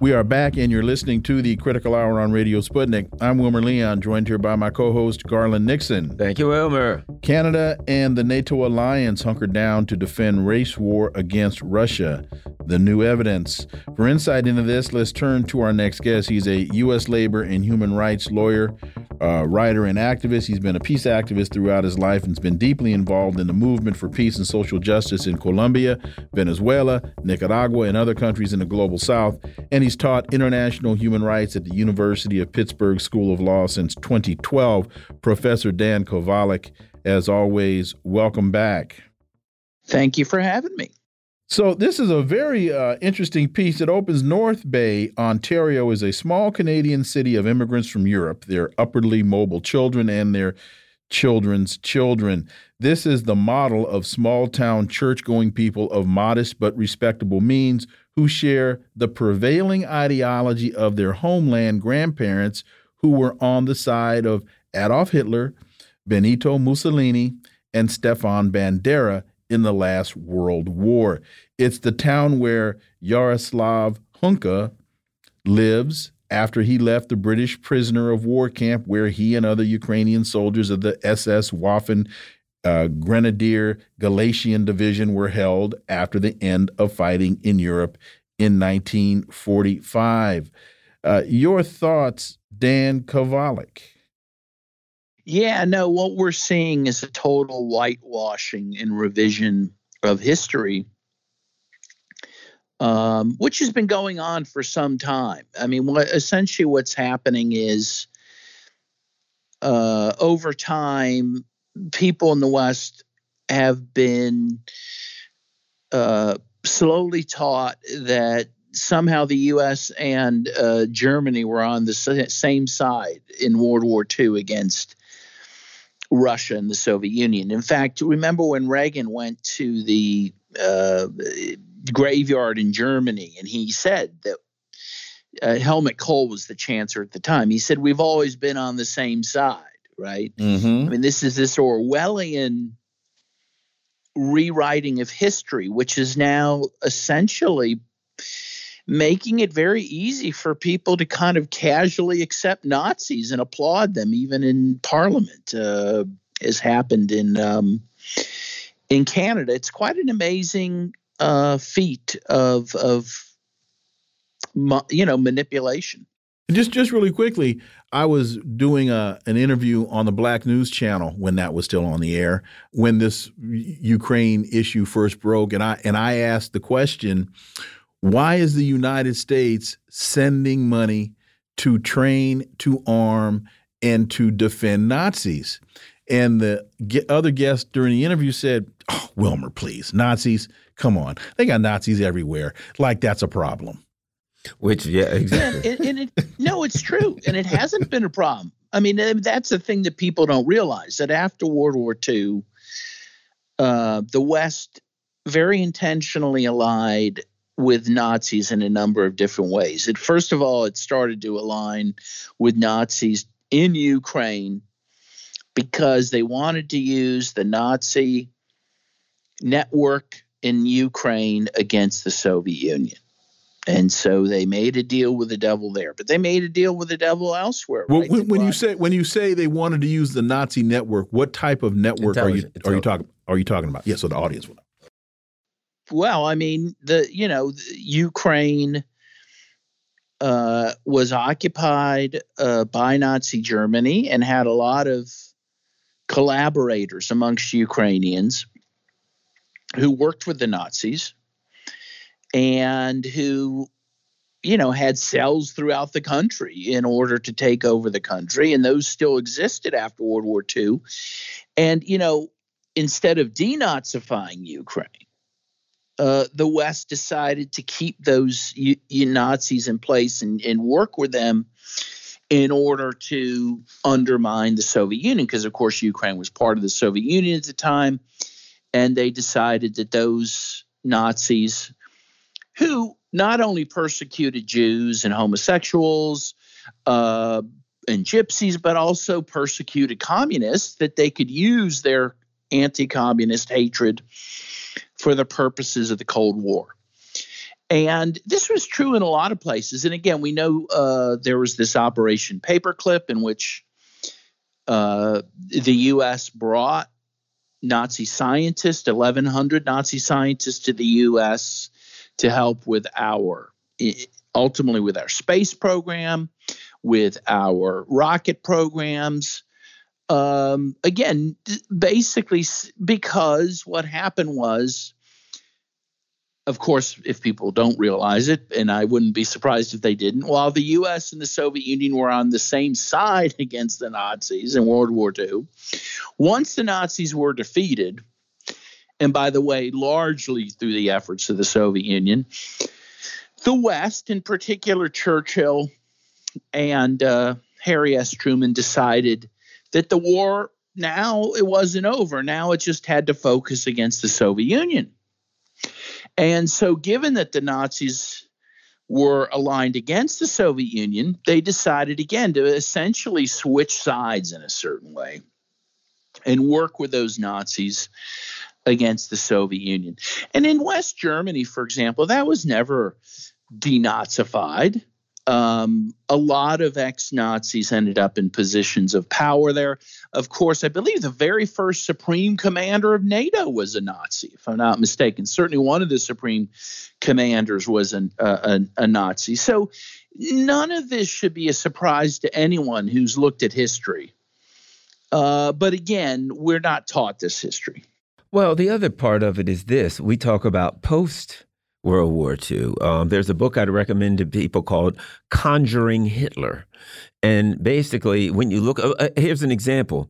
We are back, and you're listening to the Critical Hour on Radio Sputnik. I'm Wilmer Leon, joined here by my co host, Garland Nixon. Thank you, Wilmer. Canada and the NATO alliance hunkered down to defend race war against Russia. The new evidence. For insight into this, let's turn to our next guest. He's a U.S. labor and human rights lawyer, uh, writer, and activist. He's been a peace activist throughout his life and has been deeply involved in the movement for peace and social justice in Colombia, Venezuela, Nicaragua, and other countries in the global south. And he's taught international human rights at the University of Pittsburgh School of Law since 2012. Professor Dan Kovalik, as always, welcome back. Thank you for having me. So this is a very uh, interesting piece. It opens North Bay, Ontario, is a small Canadian city of immigrants from Europe. Their upwardly mobile children and their children's children. This is the model of small town church going people of modest but respectable means who share the prevailing ideology of their homeland grandparents who were on the side of Adolf Hitler, Benito Mussolini, and Stepan Bandera in the last World War. It's the town where Yaroslav Hunka lives after he left the British prisoner of war camp where he and other Ukrainian soldiers of the SS Waffen uh, Grenadier Galician Division were held after the end of fighting in Europe in 1945. Uh, your thoughts, Dan Kovalik? Yeah, no, what we're seeing is a total whitewashing and revision of history, um, which has been going on for some time. I mean, what essentially what's happening is uh, over time, people in the West have been uh, slowly taught that somehow the U.S. and uh, Germany were on the same side in World War II against Russia and the Soviet Union. In fact, remember when Reagan went to the uh, graveyard in Germany and he said that uh, Helmut Kohl was the chancellor at the time. He said, We've always been on the same side, right? Mm-hmm. I mean, this is this Orwellian rewriting of history, which is now essentially making it very easy for people to kind of casually accept Nazis and applaud them, even in Parliament, uh, as happened in um, in Canada. It's quite an amazing uh, feat of of you know manipulation. Just just really quickly, I was doing a, an interview on the Black News Channel when that was still on the air when this Ukraine issue first broke, and I and I asked the question why is the United States sending money to train, to arm, and to defend Nazis? And the other guest during the interview said, oh, Wilmer, please, Nazis, come on. They got Nazis everywhere. Like that's a problem. Which, yeah, exactly. and, and it, no, it's true. And it hasn't been a problem. I mean, that's the thing that people don't realize that after World War II, uh, the West very intentionally allied with Nazis in a number of different ways. It first of all, it started to align with Nazis in Ukraine because they wanted to use the Nazi network in Ukraine against the Soviet Union. And so they made a deal with the devil there, but they made a deal with the devil elsewhere. Well, right? when, when you say when you say they wanted to use the Nazi network, what type of network are you are you talking are you talking about? Yeah, so the audience will know well, I mean, the you know, Ukraine uh, was occupied uh, by Nazi Germany and had a lot of collaborators amongst Ukrainians who worked with the Nazis and who you know had cells throughout the country in order to take over the country and those still existed after World War II and you know instead of denazifying Ukraine uh, the West decided to keep those Nazis in place and, and work with them in order to undermine the Soviet Union, because of course Ukraine was part of the Soviet Union at the time, and they decided that those Nazis, who not only persecuted Jews and homosexuals uh, and gypsies, but also persecuted communists, that they could use their anti-communist hatred for the purposes of the Cold War. And this was true in a lot of places. And again, we know uh, there was this Operation Paperclip in which uh, the U.S. brought Nazi scientists, 1,100 Nazi scientists to the U.S. to help with our, ultimately with our space program, with our rocket programs, um, again, basically because what happened was, of course, if people don't realize it, and I wouldn't be surprised if they didn't, while the U.S. and the Soviet Union were on the same side [laughs] against the Nazis in World War II, once the Nazis were defeated, and by the way, largely through the efforts of the Soviet Union, the West, in particular Churchill and uh, Harry S. Truman, decided that the war now it wasn't over. Now it just had to focus against the Soviet Union. And so, given that the Nazis were aligned against the Soviet Union, they decided again to essentially switch sides in a certain way and work with those Nazis against the Soviet Union. And in West Germany, for example, that was never denazified. Um, a lot of ex Nazis ended up in positions of power there. Of course, I believe the very first supreme commander of NATO was a Nazi, if I'm not mistaken. Certainly, one of the supreme commanders was an, uh, a, a Nazi. So, none of this should be a surprise to anyone who's looked at history. Uh, but again, we're not taught this history. Well, the other part of it is this we talk about post World War II. Um, there's a book I'd recommend to people called Conjuring Hitler. And basically, when you look, uh, uh here's an example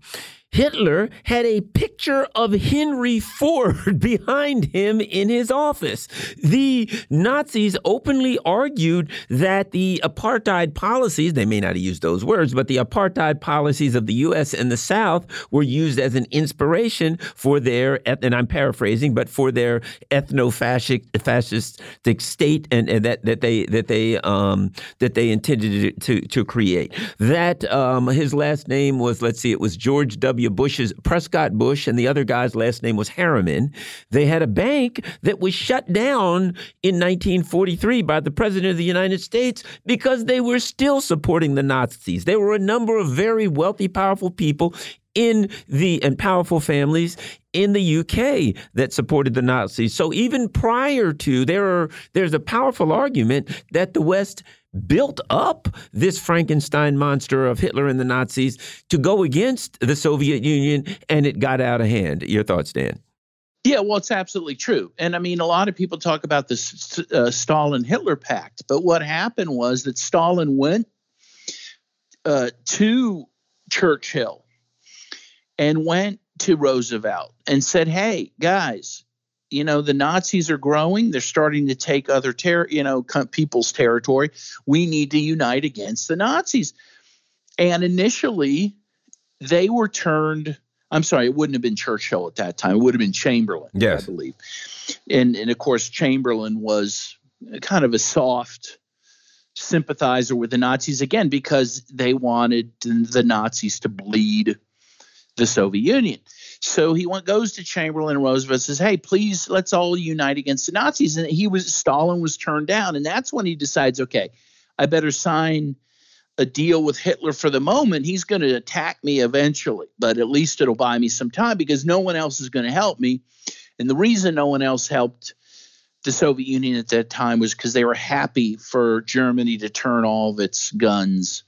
Hitler had a picture of Henry Ford [laughs] behind him in his office. The Nazis openly argued that the apartheid policies, they may not have used those words, but the apartheid policies of the U.S. and the South were used as an inspiration for their, and I'm paraphrasing, but for their ethno-fascistic state and, and, that, that they, that they, um, that they intended to, to create. That, um, his last name was, let's see, it was George W. W. Bush's Prescott Bush, and the other guy's last name was Harriman. They had a bank that was shut down in 1943 by the President of the United States because they were still supporting the Nazis. There were a number of very wealthy, powerful people in the and powerful families in the UK that supported the Nazis. So even prior to there are there's a powerful argument that the West built up this Frankenstein monster of Hitler and the Nazis to go against the Soviet Union, and it got out of hand. Your thoughts, Dan? Yeah, well, it's absolutely true. And I mean, a lot of people talk about the uh, Stalin Hitler pact, but what happened was that Stalin went uh, to Churchill and went to Roosevelt and said, "Hey, guys, you know the nazis are growing. They're starting to take other ter- you know people's territory. We need to unite against the nazis. And initially they were turned i'm sorry it wouldn't have been churchill at that time. It would have been chamberlain yes. i believe. And and of course chamberlain was kind of a soft sympathizer with the nazis again because they wanted the nazis to bleed the soviet union so he went, goes to Chamberlain and Roosevelt says, "Hey, please let's all unite against the Nazis." And he was Stalin was turned down, and that's when he decides, "Okay, I better sign a deal with Hitler for the moment. He's going to attack me eventually, but at least it'll buy me some time because no one else is going to help me." And the reason no one else helped the Soviet Union at that time was because they were happy for Germany to turn all of its guns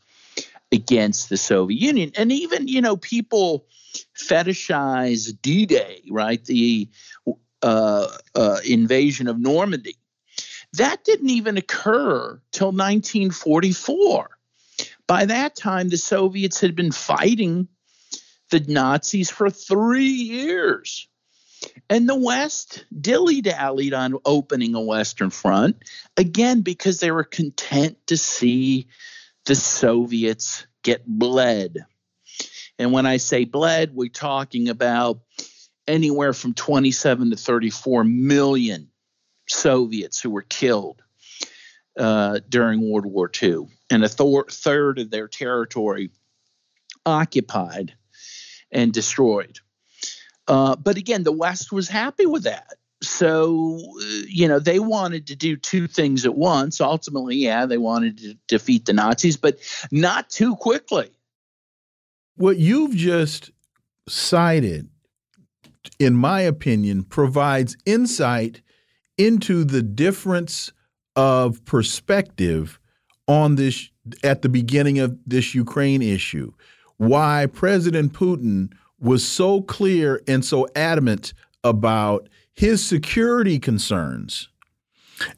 against the Soviet Union. And even, you know, people fetishize D Day, right? The uh, uh, invasion of Normandy. That didn't even occur till 1944. By that time, the Soviets had been fighting the Nazis for three years. And the West dilly dallied on opening a Western Front, again, because they were content to see the Soviets get bled. And when I say bled, we're talking about anywhere from 27 to 34 million Soviets who were killed uh, during World War II, and a th- third of their territory occupied and destroyed. Uh, but again, the West was happy with that. So, uh, you know, they wanted to do two things at once. Ultimately, yeah, they wanted to defeat the Nazis, but not too quickly. What you've just cited, in my opinion, provides insight into the difference of perspective on this at the beginning of this Ukraine issue. Why President Putin was so clear and so adamant about his security concerns.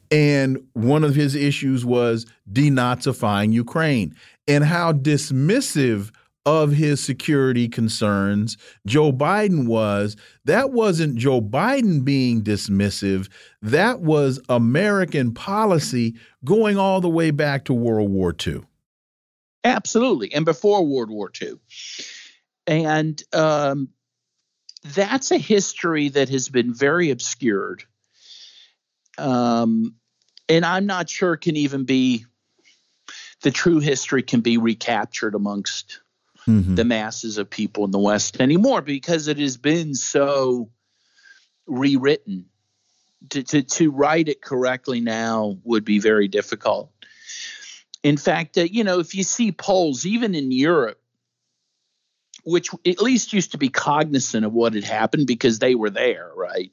And one of his issues was denazifying Ukraine and how dismissive of his security concerns Joe Biden was. That wasn't Joe Biden being dismissive. That was American policy going all the way back to World War II. Absolutely. And before World War II. And um, that's a history that has been very obscured. Um, and I'm not sure can even be the true history can be recaptured amongst mm-hmm. the masses of people in the West anymore because it has been so rewritten to, to, to write it correctly now would be very difficult. In fact, uh, you know, if you see polls, even in Europe, which at least used to be cognizant of what had happened because they were there, right?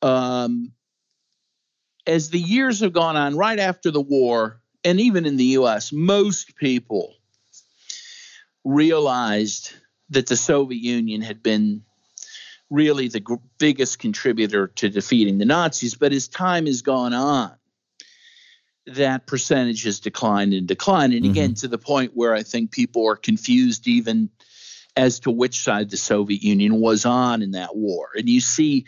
Um, as the years have gone on, right after the war, and even in the US, most people realized that the Soviet Union had been really the g- biggest contributor to defeating the Nazis. But as time has gone on, that percentage has declined and declined. And again, mm-hmm. to the point where I think people are confused even as to which side the Soviet Union was on in that war. And you see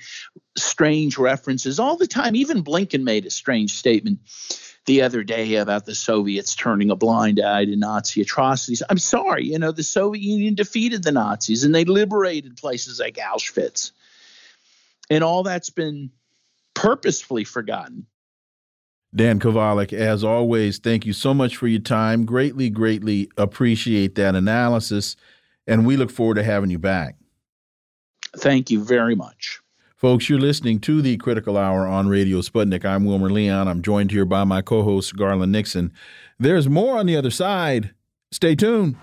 strange references all the time. Even Blinken made a strange statement the other day about the Soviets turning a blind eye to Nazi atrocities. I'm sorry, you know, the Soviet Union defeated the Nazis and they liberated places like Auschwitz. And all that's been purposefully forgotten. Dan Kovalik, as always, thank you so much for your time. Greatly, greatly appreciate that analysis. And we look forward to having you back. Thank you very much. Folks, you're listening to the Critical Hour on Radio Sputnik. I'm Wilmer Leon. I'm joined here by my co host, Garland Nixon. There's more on the other side. Stay tuned.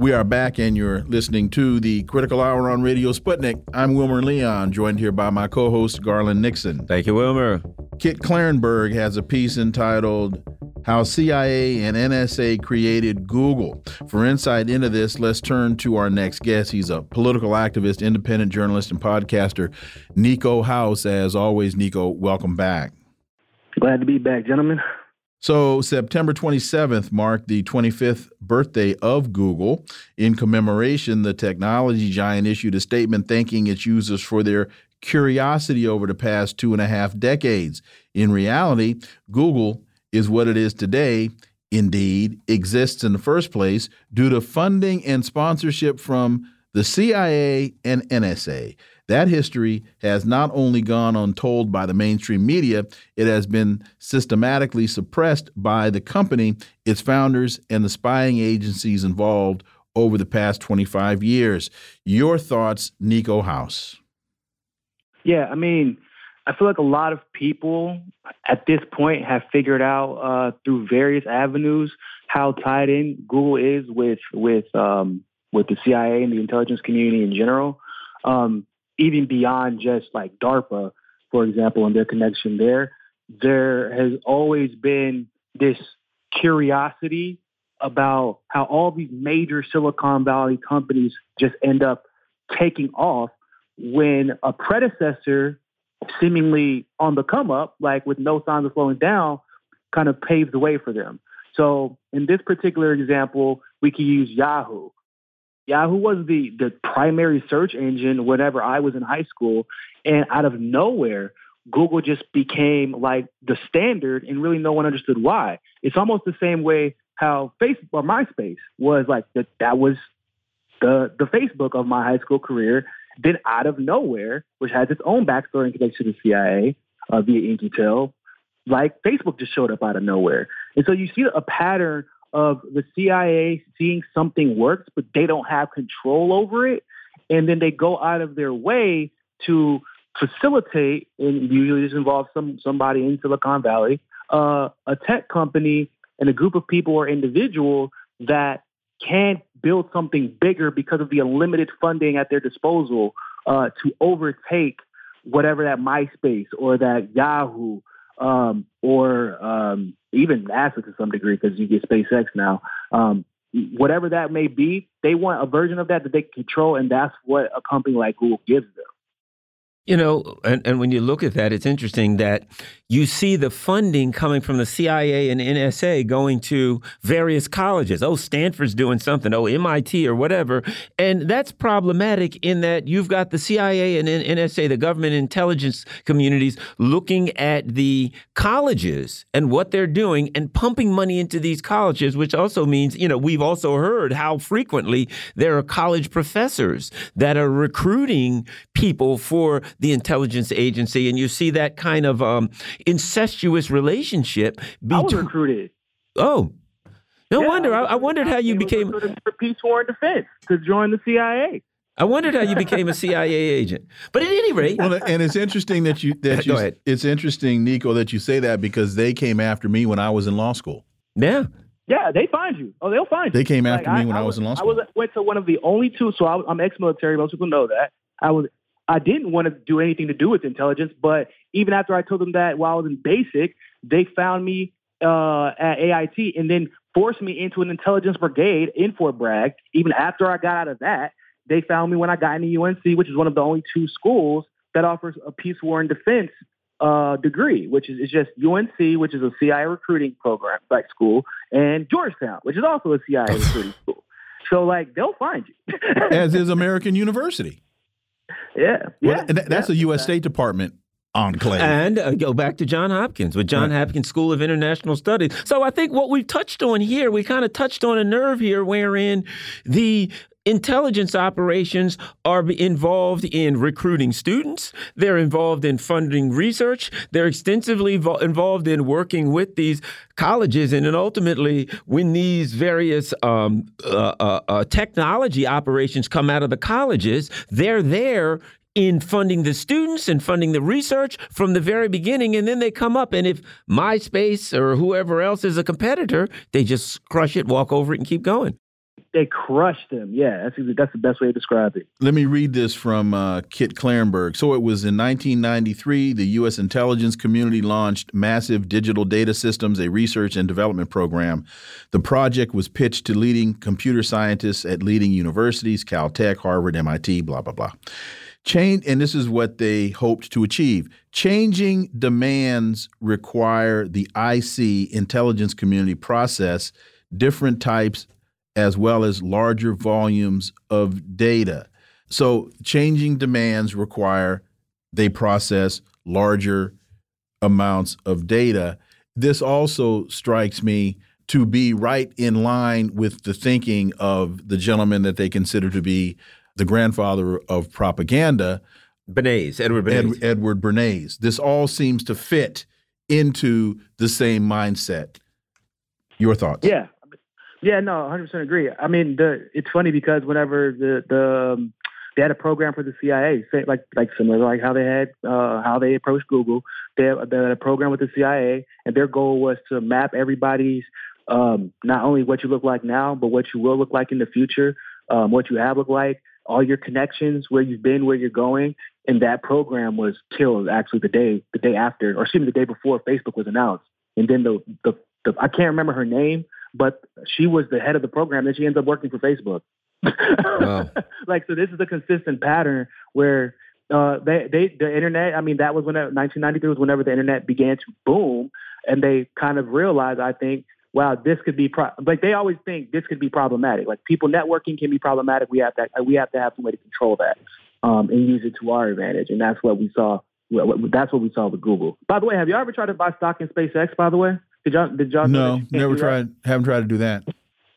We are back, and you're listening to the Critical Hour on Radio Sputnik. I'm Wilmer Leon, joined here by my co host, Garland Nixon. Thank you, Wilmer. Kit Klarenberg has a piece entitled How CIA and NSA Created Google. For insight into this, let's turn to our next guest. He's a political activist, independent journalist, and podcaster, Niko House. As always, Niko, welcome back. Glad to be back, gentlemen. So, September 27th marked the 25th birthday of Google. In commemoration, the technology giant issued a statement thanking its users for their curiosity over the past two and a half decades. In reality, Google is what it is today, indeed, exists in the first place due to funding and sponsorship from the CIA and NSA. That history has not only gone untold by the mainstream media, it has been systematically suppressed by the company, its founders, and the spying agencies involved over the past 25 years. Your thoughts, Niko House? Yeah, I mean, I feel like a lot of people at this point have figured out uh, through various avenues how tied in Google is with with um, with the CIA and the intelligence community in general. Um, even beyond just like DARPA, for example, and their connection there, there has always been this curiosity about how all these major Silicon Valley companies just end up taking off when a predecessor, seemingly on the come up, like with no signs of slowing down, kind of paved the way for them. So in this particular example, we can use Yahoo. Yahoo was the the primary search engine whenever I was in high school, and out of nowhere, Google just became like the standard, and really no one understood why. It's almost the same way how Facebook or MySpace was like that. That was the the Facebook of my high school career. Then out of nowhere, which has its own backstory and connection to the CIA uh, via In-Q-Tel, like Facebook just showed up out of nowhere. And so you see a pattern of the CIA seeing something works, but they don't have control over it. And then they go out of their way to facilitate, and usually this involves some somebody in Silicon Valley, uh, a tech company and a group of people or individuals that can build something bigger because of the unlimited funding at their disposal uh, to overtake whatever that MySpace or that Yahoo um, or um, even NASA to some degree because you get SpaceX now. Um, whatever that may be, they want a version of that that they control, and that's what a company like Google gives them. You know, and, and when you look at that, it's interesting that you see the funding coming from the CIA and NSA going to various colleges. Oh, Stanford's doing something. Oh, MIT or whatever. And that's problematic in that you've got the CIA and NSA, the government intelligence communities, looking at the colleges and what they're doing and pumping money into these colleges, which also means, you know, we've also heard how frequently there are college professors that are recruiting people for the intelligence agency, and you see that kind of um, incestuous relationship. I was recruited. Oh, no Yeah, wonder. I, I wondered how you became. for peace, war, and defense to join the CIA. I wondered how you became a CIA agent. But at any rate, Well, and it's interesting that you that [laughs] you ahead. it's interesting, Niko, that you say that because they came after me when I was in law school. yeah, Yeah, they find you. Oh, they'll find you. They came Like, after me when I was in law I school. was went to one of the only two. So I, I'm ex-military. Most people know that. I was. I didn't want to do anything to do with intelligence, but even after I told them that while I was in basic, they found me uh, at AIT and then forced me into an intelligence brigade in Fort Bragg. Even after I got out of that, they found me when I got into UNC, which is one of the only two schools that offers a peace, war, and defense uh, degree, which is, is just UNC, which is a CIA recruiting program, like school, and Georgetown, which is also a CIA [laughs] recruiting school. So, like, they'll find you. As is American University. Yeah, yeah. and that's yeah. a U.S. State Department enclave. and uh, go back to John Hopkins with John Hopkins School of International Studies. So I think what we've touched on here, we kind of touched on a nerve here, wherein the intelligence operations are involved in recruiting students. They're involved in funding research. They're extensively involved in working with these colleges. And then ultimately, when these various um, uh, uh, uh, technology operations come out of the colleges, they're there in funding the students and funding the research from the very beginning. And then they come up, and if MySpace or whoever else is a competitor, they just crush it, walk over it, and keep going. They crushed them. Yeah, that's that's the best way to describe it. Let me read this from uh, Kit Klarenberg. So it was in 1993, the U.S. intelligence community launched Massive Digital Data Systems, a research and development program. The project was pitched to leading computer scientists at leading universities, Caltech, Harvard, MIT, blah, blah, blah. Change, and this is what they hoped to achieve. Changing demands require the IC intelligence community process different types as well as larger volumes of data. So, changing demands require they process larger amounts of data. This also strikes me to be right in line with the thinking of the gentleman that they consider to be the grandfather of propaganda, Bernays, Edward Bernays. Ed, Edward Bernays. This all seems to fit into the same mindset. Your thoughts? Yeah, yeah, no, 100 percent agree. I mean, the it's funny because whenever the the um, they had a program for the CIA, like like similar to like how they had uh, how they approached Google. They had, they had a program with the CIA, and their goal was to map everybody's um, not only what you look like now, but what you will look like in the future, um, what you have looked like, all your connections, where you've been, where you're going. And that program was killed actually the day the day after, or excuse me, the day before Facebook was announced. And then the the, the I can't remember her name, but she was the head of the program. and she ends up working for Facebook. Wow. [laughs] like so, this is a consistent pattern where uh, they they the internet. I mean, that was when 1993 was whenever the internet began to boom, and they kind of realized, I think, wow, this could be pro- like they always think this could be problematic. Like people networking can be problematic. We have to we have to have some way to control that um, and use it to our advantage, and that's what we saw. what- That's what we saw with Google. By the way, have you ever tried to buy stock in SpaceX? By the way, did y'all did y'all No, never do that? tried. Haven't tried to do that.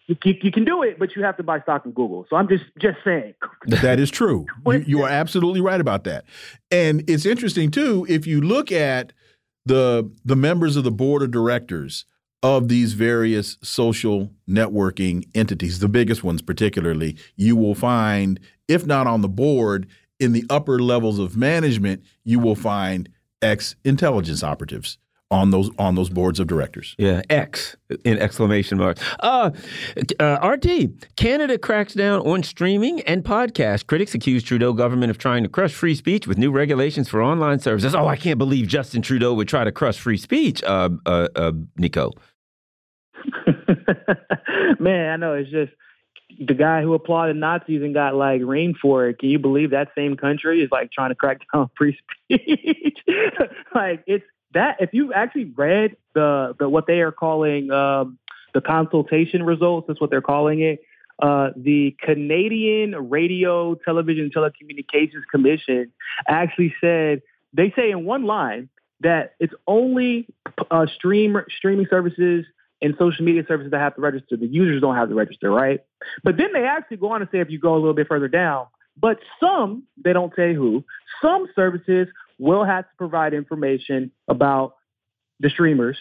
You, you, you can do it, but you have to buy stock in Google. So I'm just just saying. That is true. [laughs] You, you are absolutely right about that. And it's interesting too if you look at the the members of the board of directors of these various social networking entities, the biggest ones particularly, you will find if not on the board in the upper levels of management, you will find ex intelligence operatives on those on those boards of directors. Yeah, X in exclamation marks. Uh, uh, RT, Canada cracks down on streaming and podcast. Critics accuse Trudeau government of trying to crush free speech with new regulations for online services. Oh, I can't believe Justin Trudeau would try to crush free speech, uh, uh, uh, Niko. [laughs] Man, I know it's just the guy who applauded Nazis and got like rain for it. Can you believe that same country is like trying to crack down [laughs] free speech? [laughs] like it's that. If you actually read the the what they are calling um, the consultation results, that's what they're calling it. Uh, the Canadian Radio, Television, and Telecommunications Commission actually said they say in one line that it's only uh, stream streaming services and social media services that have to register. The users don't have to register, right? But then they actually go on to say if you go a little bit further down, but some, they don't say who, some services will have to provide information about the streamers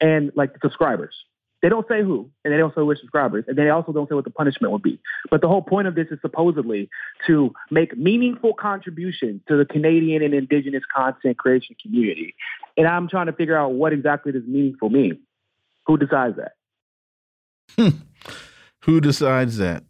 and like the subscribers. They don't say who, and they don't say which subscribers, and they also don't say what the punishment would be. But the whole point of this is supposedly to make meaningful contributions to the Canadian and Indigenous content creation community. And I'm trying to figure out what exactly does meaningful mean. Who decides that? Hmm. Who decides that?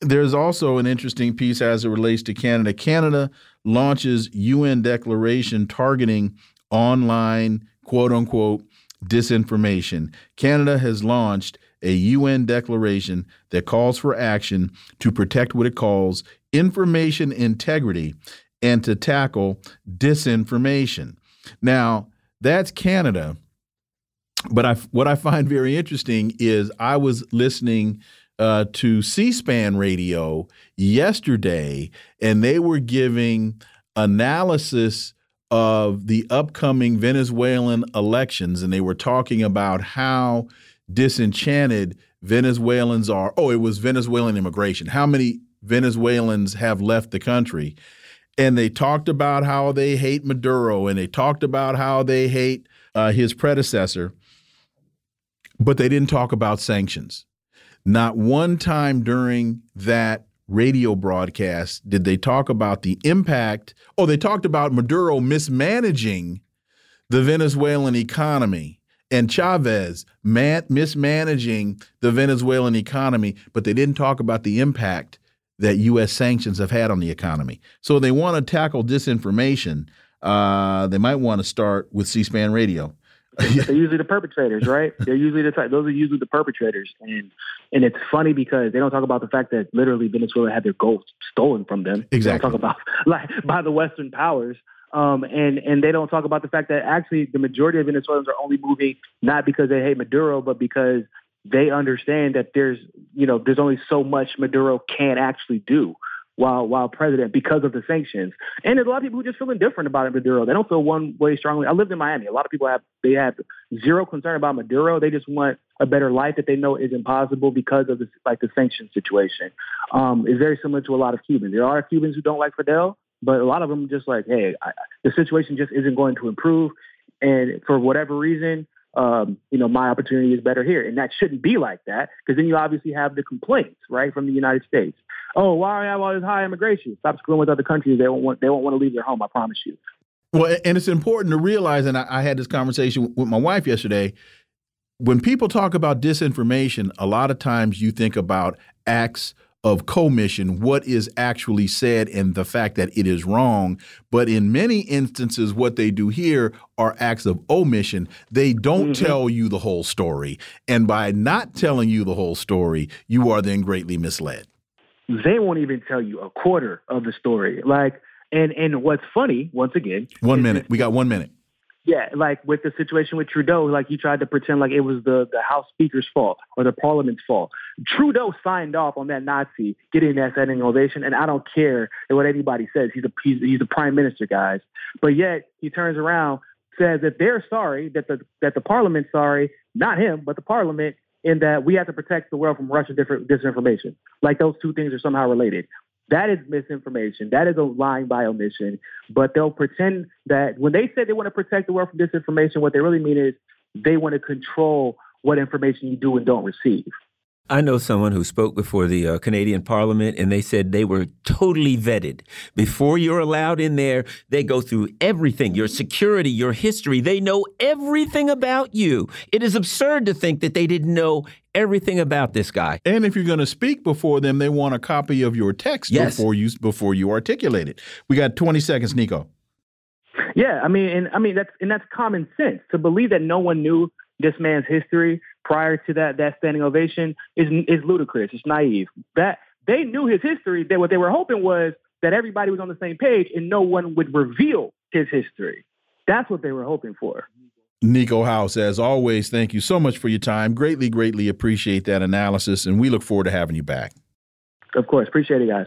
There's also an interesting piece as it relates to Canada. Canada launches UN declaration targeting online quote unquote disinformation. Canada has launched a UN declaration that calls for action to protect what it calls information integrity and to tackle disinformation. Now, that's Canada. But I, what I find very interesting is I was listening uh, to C SPAN radio yesterday, and they were giving analysis of the upcoming Venezuelan elections, and they were talking about how disenchanted Venezuelans are. Oh, it was Venezuelan immigration. How many Venezuelans have left the country? And they talked about how they hate Maduro, and they talked about how they hate uh, his predecessor but they didn't talk about sanctions. Not one time during that radio broadcast did they talk about the impact. Oh, they talked about Maduro mismanaging the Venezuelan economy and Chavez mismanaging the Venezuelan economy, but they didn't talk about the impact that U.S. sanctions have had on the economy. So they want to tackle disinformation. Uh, they might want to start with C-SPAN radio. They're usually the perpetrators, right? [laughs] They're usually the type, those are usually the perpetrators, and and it's funny because they don't talk about the fact that literally Venezuela had their gold stolen from them. Exactly. Talk about [laughs] like by the Western powers. Um, and and they don't talk about the fact that actually the majority of Venezuelans are only moving not because they hate Maduro, but because they understand that there's you know there's only so much Maduro can actually do while while president because of the sanctions. And there's a lot of people who just feel indifferent about Maduro. They don't feel one way strongly. I lived in Miami. A lot of people have they have zero concern about Maduro. They just want a better life that they know is impossible because of the like the sanctions situation. Um, is very similar to a lot of Cubans. There are Cubans who don't like Fidel, but a lot of them just like, hey, I, the situation just isn't going to improve, and for whatever reason. Um, you know, my opportunity is better here. And that shouldn't be like that because then you obviously have the complaints, right, from the United States oh, why do I have all this high immigration? Stop screwing with other countries. They won't want they won't want to leave their home. I promise you. Well, and it's important to realize, and I, I had this conversation with my wife yesterday. When people talk about disinformation, a lot of times you think about acts of commission, what is actually said, and the fact that it is wrong. But in many instances, what they do here are acts of omission. They don't mm -hmm. tell you the whole story. And by not telling you the whole story, you are then greatly misled they won't even tell you a quarter of the story. Like, and and what's funny, once again, one minute. We got one minute. Yeah, like with the situation with Trudeau, like you tried to pretend like it was the the House Speaker's fault or the Parliament's fault. Trudeau signed off on that Nazi getting that standing ovation, and I don't care what anybody says. He's a he's, he's a prime minister, guys. But yet he turns around says that they're sorry that the that the Parliament's sorry, not him, but the Parliament, in that we have to protect the world from Russian different disinformation. Like those two things are somehow related. That is misinformation. That is a lying by omission. But they'll pretend that when they say they want to protect the world from disinformation, what they really mean is they want to control what information you do and don't receive. I know someone who spoke before the uh, Canadian Parliament, and they said they were totally vetted. Before you're allowed in there, they go through everything your security, your history. They know everything about you. It is absurd to think that they didn't know everything about this guy. And if you're going to speak before them, they want a copy of your text yes. before you before you articulate it. We got 20 seconds, Niko. Yeah, I mean, and I mean that's and that's common sense to believe that no one knew this man's history prior to that that standing ovation is is ludicrous. It's naive. That they knew his history. That what they were hoping was that everybody was on the same page and no one would reveal his history. That's what they were hoping for. Niko House, as always, thank you so much for your time. Greatly, greatly appreciate that analysis, and we look forward to having you back. Of course. Appreciate it, guys.